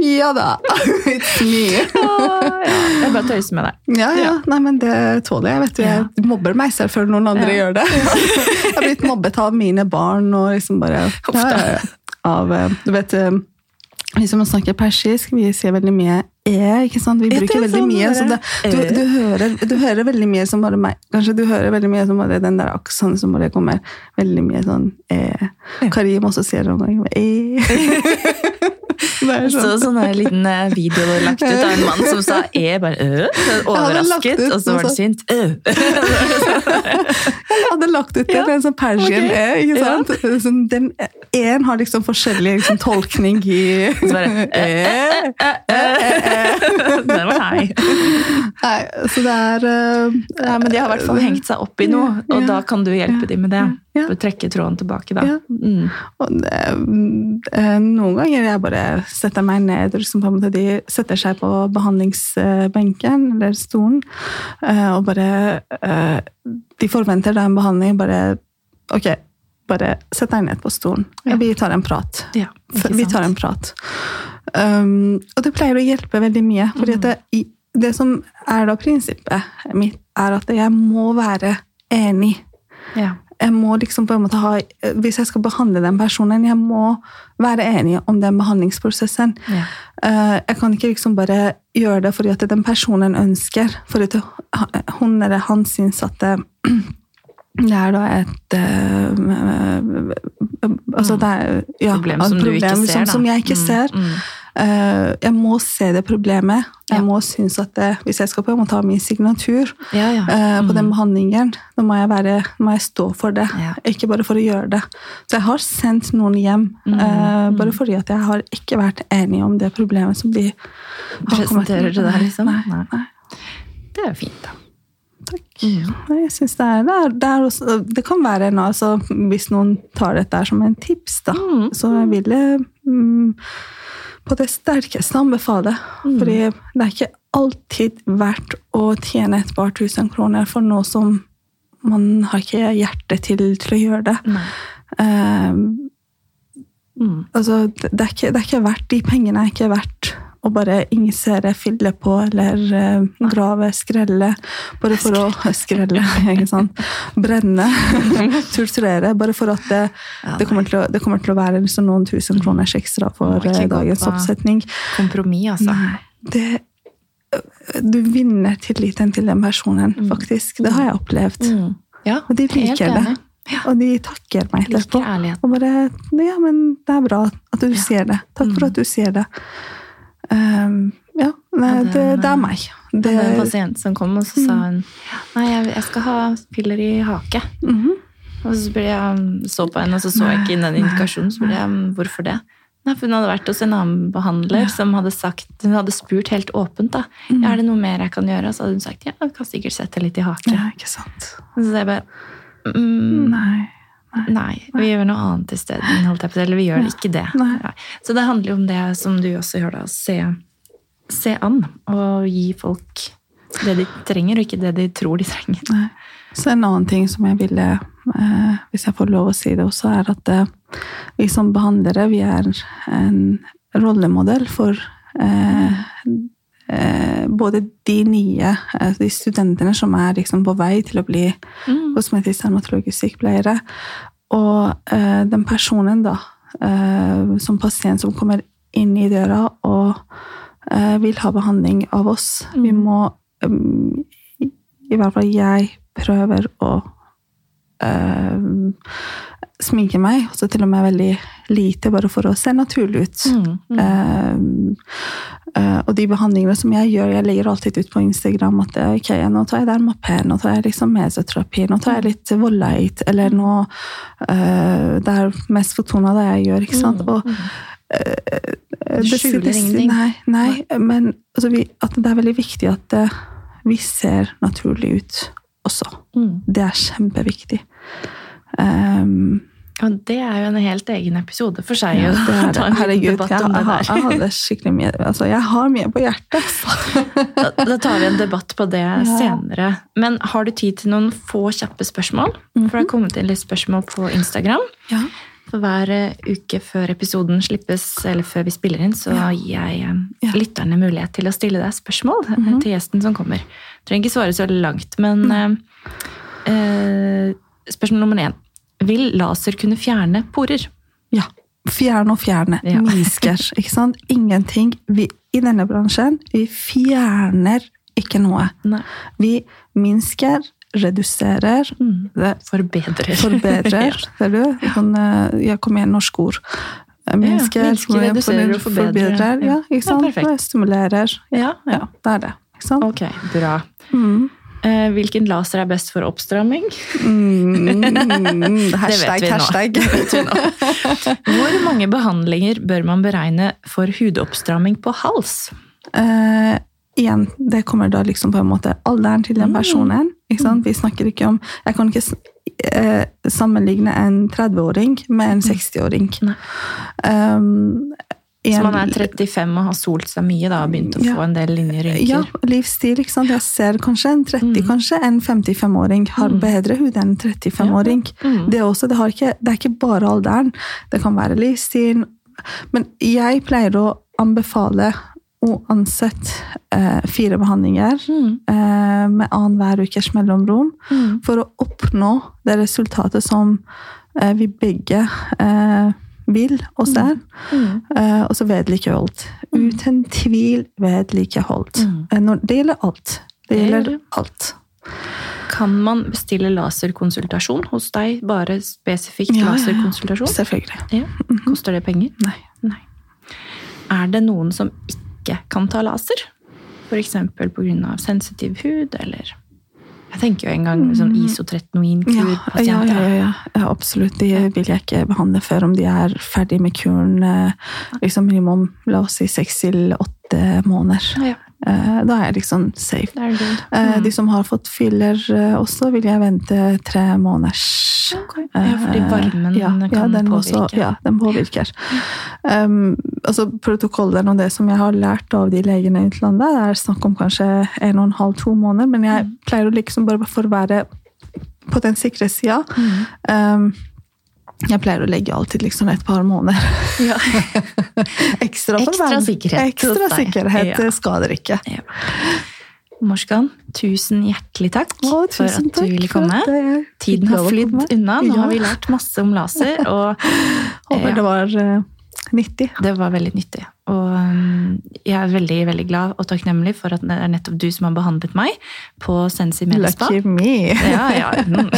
Ja da, it's me. Jeg bare tøyser med deg. Ja, ja. Nei, men det tåler jeg. vet du. Jeg mobber meg selv før noen andre Ja. gjør det. jeg har blitt mobbet av mine barn og liksom bare. Av eh, Du vet eh, vi som snakker persisk, vi sier veldig mye e. ikke sant? Vi bruker det er veldig sånn mye. Så det, du, du, hører, du hører veldig mye som bare meg. Kanskje du hører veldig mye som bare den der aksenten som bare kommer veldig mye sånn e. Karim også sier det noen ganger. E. (laughs) Det er så sånn. en liten eh, video lagt ut av en mann som sa e, bare ø. Overrasket, ut og så var det sint. Ø. (laughs) Jeg hadde lagt ut det, Ja. en sånn Persian Ok. E, ikke Ja. sant? Sånn, den en har liksom forskjellig liksom, tolkning i (laughs) Så bare, (laughs) E. Den var hei. Nei, så det er uh, Ja, men de har i hvert fall hengt seg opp i noe, og Ja. da kan du hjelpe dem med det. Ja. For å trekke tråden tilbake, da. Ja. Mm. Og det, noen ganger jeg bare setter meg ned, og liksom på en måte de setter seg på behandlingsbenken eller stolen, eh, og bare eh, De forventer da en behandling, bare Ok, bare sett deg ned på stolen. Ja. Vi tar en prat. Ja, Vi tar en prat. Um, og det pleier å hjelpe veldig mye. fordi det, det som er da prinsippet mitt, er at jeg må være enig Ja. Jeg må liksom på en måte ha, Hvis jeg skal behandle den personen, jeg må være enig om den behandlingsprosessen. Ja. Eh, Jeg kan ikke liksom bare gjøre det fordi at den personen ønsker. For at hun eller han syns at det, det er da et uh, Altså det er ja, problem Problem et som du ikke ser, som, som jeg ikke Mm, ser. mm. Eh, Jeg må se det problemet. Jeg Ja. må synes at det, Hvis jeg skal på jeg må ta min signatur, Ja, ja. Uh, på Mm. den behandlingen, da må jeg, være, må jeg stå for det. Ikke bare for å gjøre det. Så jeg har sendt noen hjem, Mm, mm. bare fordi at jeg har ikke vært enig om det problemet som de har kommet Presenterer til deg, liksom? Nei. nei. Det er jo fint, da. Mm. Jeg synes det, er, det, er, det, er også, det kan være en altså, Hvis noen tar dette som en tips, da, Mm. så jeg ville mm, på det sterkeste anbefale. Mm. Fordi det er ikke alltid verdt å tjene et par tusen kroner for noe som man har ikke hjerte til til å gjøre det. Mm. altså, det, det, er ikke, det er ikke verdt De pengene er ikke verdt å bare injisere, fylle på eller eh, grave, skrelle. Bare for å Skrelle, (laughs) (laughs) ikke sant. Brenne. (laughs) Torturere. Bare for at det, det, kommer, til å, det kommer til å være liksom noen tusen kroners ekstra for eh, dagens oppsetning. Kompromiss, altså. Det Du vinner tilliten til den personen, faktisk. Det har jeg opplevd. Mm. Ja, Og de liker det. Og de takker meg etterpå. Og bare Ja, men det er bra at du Ja. sier det. Takk for Mm. at du sier det. Um, ja, nei, det, det- det er meg. Det Det, var en pasient som kom, og så sa hun Nei, jeg, jeg skal ha piller i hake. Mhm. Og så jeg, så på henne, og så så jeg ikke den indikasjonen. Så ble jeg, hvorfor det? Nei, for Hun hadde vært hos en annen behandler Ja. som hadde sagt, hun hadde spurt helt åpent. da, Mm. ja, er det noe mer jeg kan gjøre? Og så hadde hun sagt ja, jeg kan sikkert sette litt i haken. ja, ikke sant. Og så jeg bare mm, Nei. Nei, vi gjør noe annet isteden. å si, Eller vi gjør ikke det. Nei. Så det handler jo om det som du også gjør, da. Se, se an og gi folk det de trenger, og ikke det de tror de trenger. Nei. Så en annen ting som jeg ville, eh, hvis jeg får lov å si det også, er at eh, vi som behandlere, vi er en rollemodell for eh, både de nye, eh, de studentene som er liksom på vei til å bli Mm. kosmetisk dermatologisk sykepleiere, og eh, den personen da, eh, som pasient som kommer inn i døra og eh, vil ha behandling av oss. Vi Mm. må, um, i, i hvert fall jeg, prøver å eh, sminke meg, også til og med veldig lite, bare for å se naturlig ut. Mm, mm. Uh, uh, og de behandlingene som jeg gjør, jeg legger alltid ut på Instagram at eh, ok, nå tar jeg Dermapen, nå tar jeg liksom mesoterapi, nå tar jeg litt volleit, eller nå uh, Det er mest fotona det jeg gjør, ikke sant? Mm, Og mm. det- skjuler det- ingenting. Nei, nei men altså, vi, at det er veldig viktig at vi ser naturlig ut også. Mm. Det er kjempeviktig. Um, Og det er jo en helt egen episode for seg. ja, det er (laughs) det. Herregud, jeg, jeg, har- jeg hadde skikkelig mye Altså, jeg har mye på hjertet. altså. Da, da tar vi en debatt på det (laughs) Ja. senere. Men har du tid til noen få kjappe spørsmål? For det har kommet inn litt spørsmål på Instagram. Ja. For hver eh, uke før episoden slippes, eller før vi spiller inn, så Ja. gir jeg eh, Ja. lytterne mulighet til å stille deg spørsmål mm -hmm. til gjesten som kommer. Trenger ikke svare så langt, men mm. eh, Spørsmål nummer én. Vil laser kunne fjerne porer? Ja. Fjerne og fjerne. Ja. (laughs) Minsker. ikke sant? Ingenting. Vi, I denne bransjen vi fjerner ikke noe. Nei. Vi minsker, reduserer, Mm. det Forbedrer. forbedrer. (laughs) Ser du? Sånn, jeg kom igjen norsk ord. Minsker, Minsker, minsker, reduserer og forbedrer. forbedrer. Ja, Ja, ikke sant? perfekt. Og stimulerer. ja, ja. Ja, det er det. Ikke sant? Ok, bra. Mm. Eh, hvilken laser er best for oppstramming? Mm, hashtag, (laughs) det nå. hashtag. Det nå. Hvor mange behandlinger bør man beregne for hudoppstramming på hals? Eh, igjen, det kommer da liksom på en måte alderen til den Mm. personen. Sant? Vi snakker ikke om Jeg kan ikke eh, sammenligne en 30-åring med en 60-åring. Nei. Um, Så man er 35 og har solt seg mye da, og begynt å Ja. få en del linjerynker. Ja, livsstil. ikke sant? Jeg ser kanskje en 30, Mm. kanskje en 55-åring har Mm. bedre hud enn en 35-åring. Mm. Det, også, det, ikke, det er ikke bare alderen. Det kan være livsstilen. Men jeg pleier å anbefale uansett eh, fire behandlinger Mm. eh, med annenhver ukers mellomrom Mm. for å oppnå det resultatet som eh, vi begge eh, vil oss der, Mm. Eh, og så vedlikeholdt. Uten tvil vedlikeholdt. Mm. Eh, det gjelder alt. Det gjelder alt. Kan man bestille laserkonsultasjon hos deg? Bare spesifikt Ja, laserkonsultasjon? Selvfølgelig. Ja. Koster det penger? Nei. Nei. Er det noen som ikke kan ta laser? F.eks. pga. sensitiv hud, eller Jeg tenker jo en gang sånn isotretinoinkur Ja, ja, ja, ja, ja. ja, absolutt. De vil jeg ikke behandle før om de er ferdig med kuren eh, liksom minimum la oss si seks til åtte måneder. Ja, Da er jeg liksom safe. Eh, Mm. De som har fått fyller eh, også, vil jeg vente tre måneders. Ok. Ja, fordi varmen ja, ja, kan den påvirke. Også, ja, den påvirker. Um, altså Protokollen og det som jeg har lært av de legene i utlandet, det er snakk om kanskje en og en halv, to måneder, men jeg Mm. pleier å liksom bare for å være på den sikre sida Mm. um, jeg pleier å legge alltid liksom et par måneder. Ja. (laughs) Ekstra, Ekstra sikkerhet Ekstra sikkerhet Ja. skader ikke. Ja. Morskan, tusen hjertelig takk Å, for at at du ville komme. Tiden har flydd unna. Nå har vi lært masse om laser, (laughs) og Håper Ja. det var eh, nyttig. det var veldig nyttig. Og um, jeg er veldig veldig glad og takknemlig for at det er nettopp du som har behandlet meg på Sensi Medispa. Lucky me. Ja, ja. mm.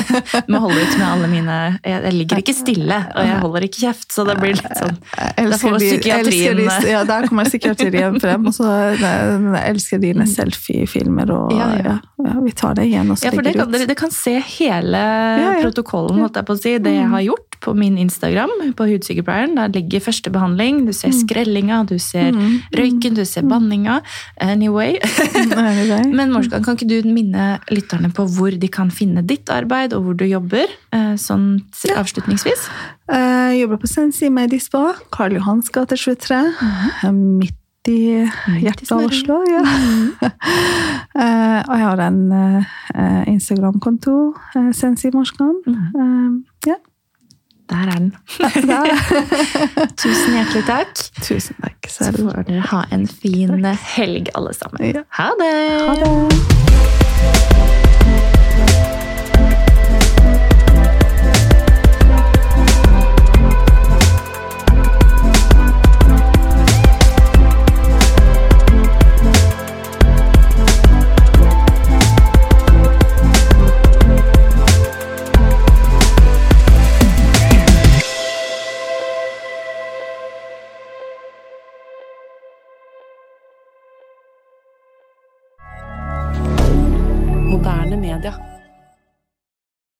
Må holde ut med alle mine Jeg, ligger ikke stille, og jeg holder ikke kjeft, så det blir litt sånn Da får psykiatrien- de, ja, der kommer psykiatrien frem. Og så jeg elsker dine selfie-filmer. Og Mm. Ja, ja, ja. vi tar det igjen og så Ja, for det kan, dere, dere kan se hele protokollen, holdt jeg på å si, det jeg har gjort på min Instagram, på Hudsykepleieren. Der ligger første behandling, du ser skrellinga, du ser Mm. røyken, du ser banninga. Anyway. (laughs) Men Morskan, kan ikke du minne lytterne på hvor de kan finne ditt arbeid, og hvor du jobber, eh, sånn avslutningsvis? Jeg jobber på Sensi Medispa, Karl Johans gate 23. Mhm. eh, Midt i hjertet av Oslo. Ja. (laughs) Eh, og jeg har en eh, Instagram-konto, Sensi Morskan. Der er den. (laughs) (laughs) Tusen hjertelig takk. Tusen takk Så får dere ha en fin helg, alle sammen. Ja. Ha det! Ha det.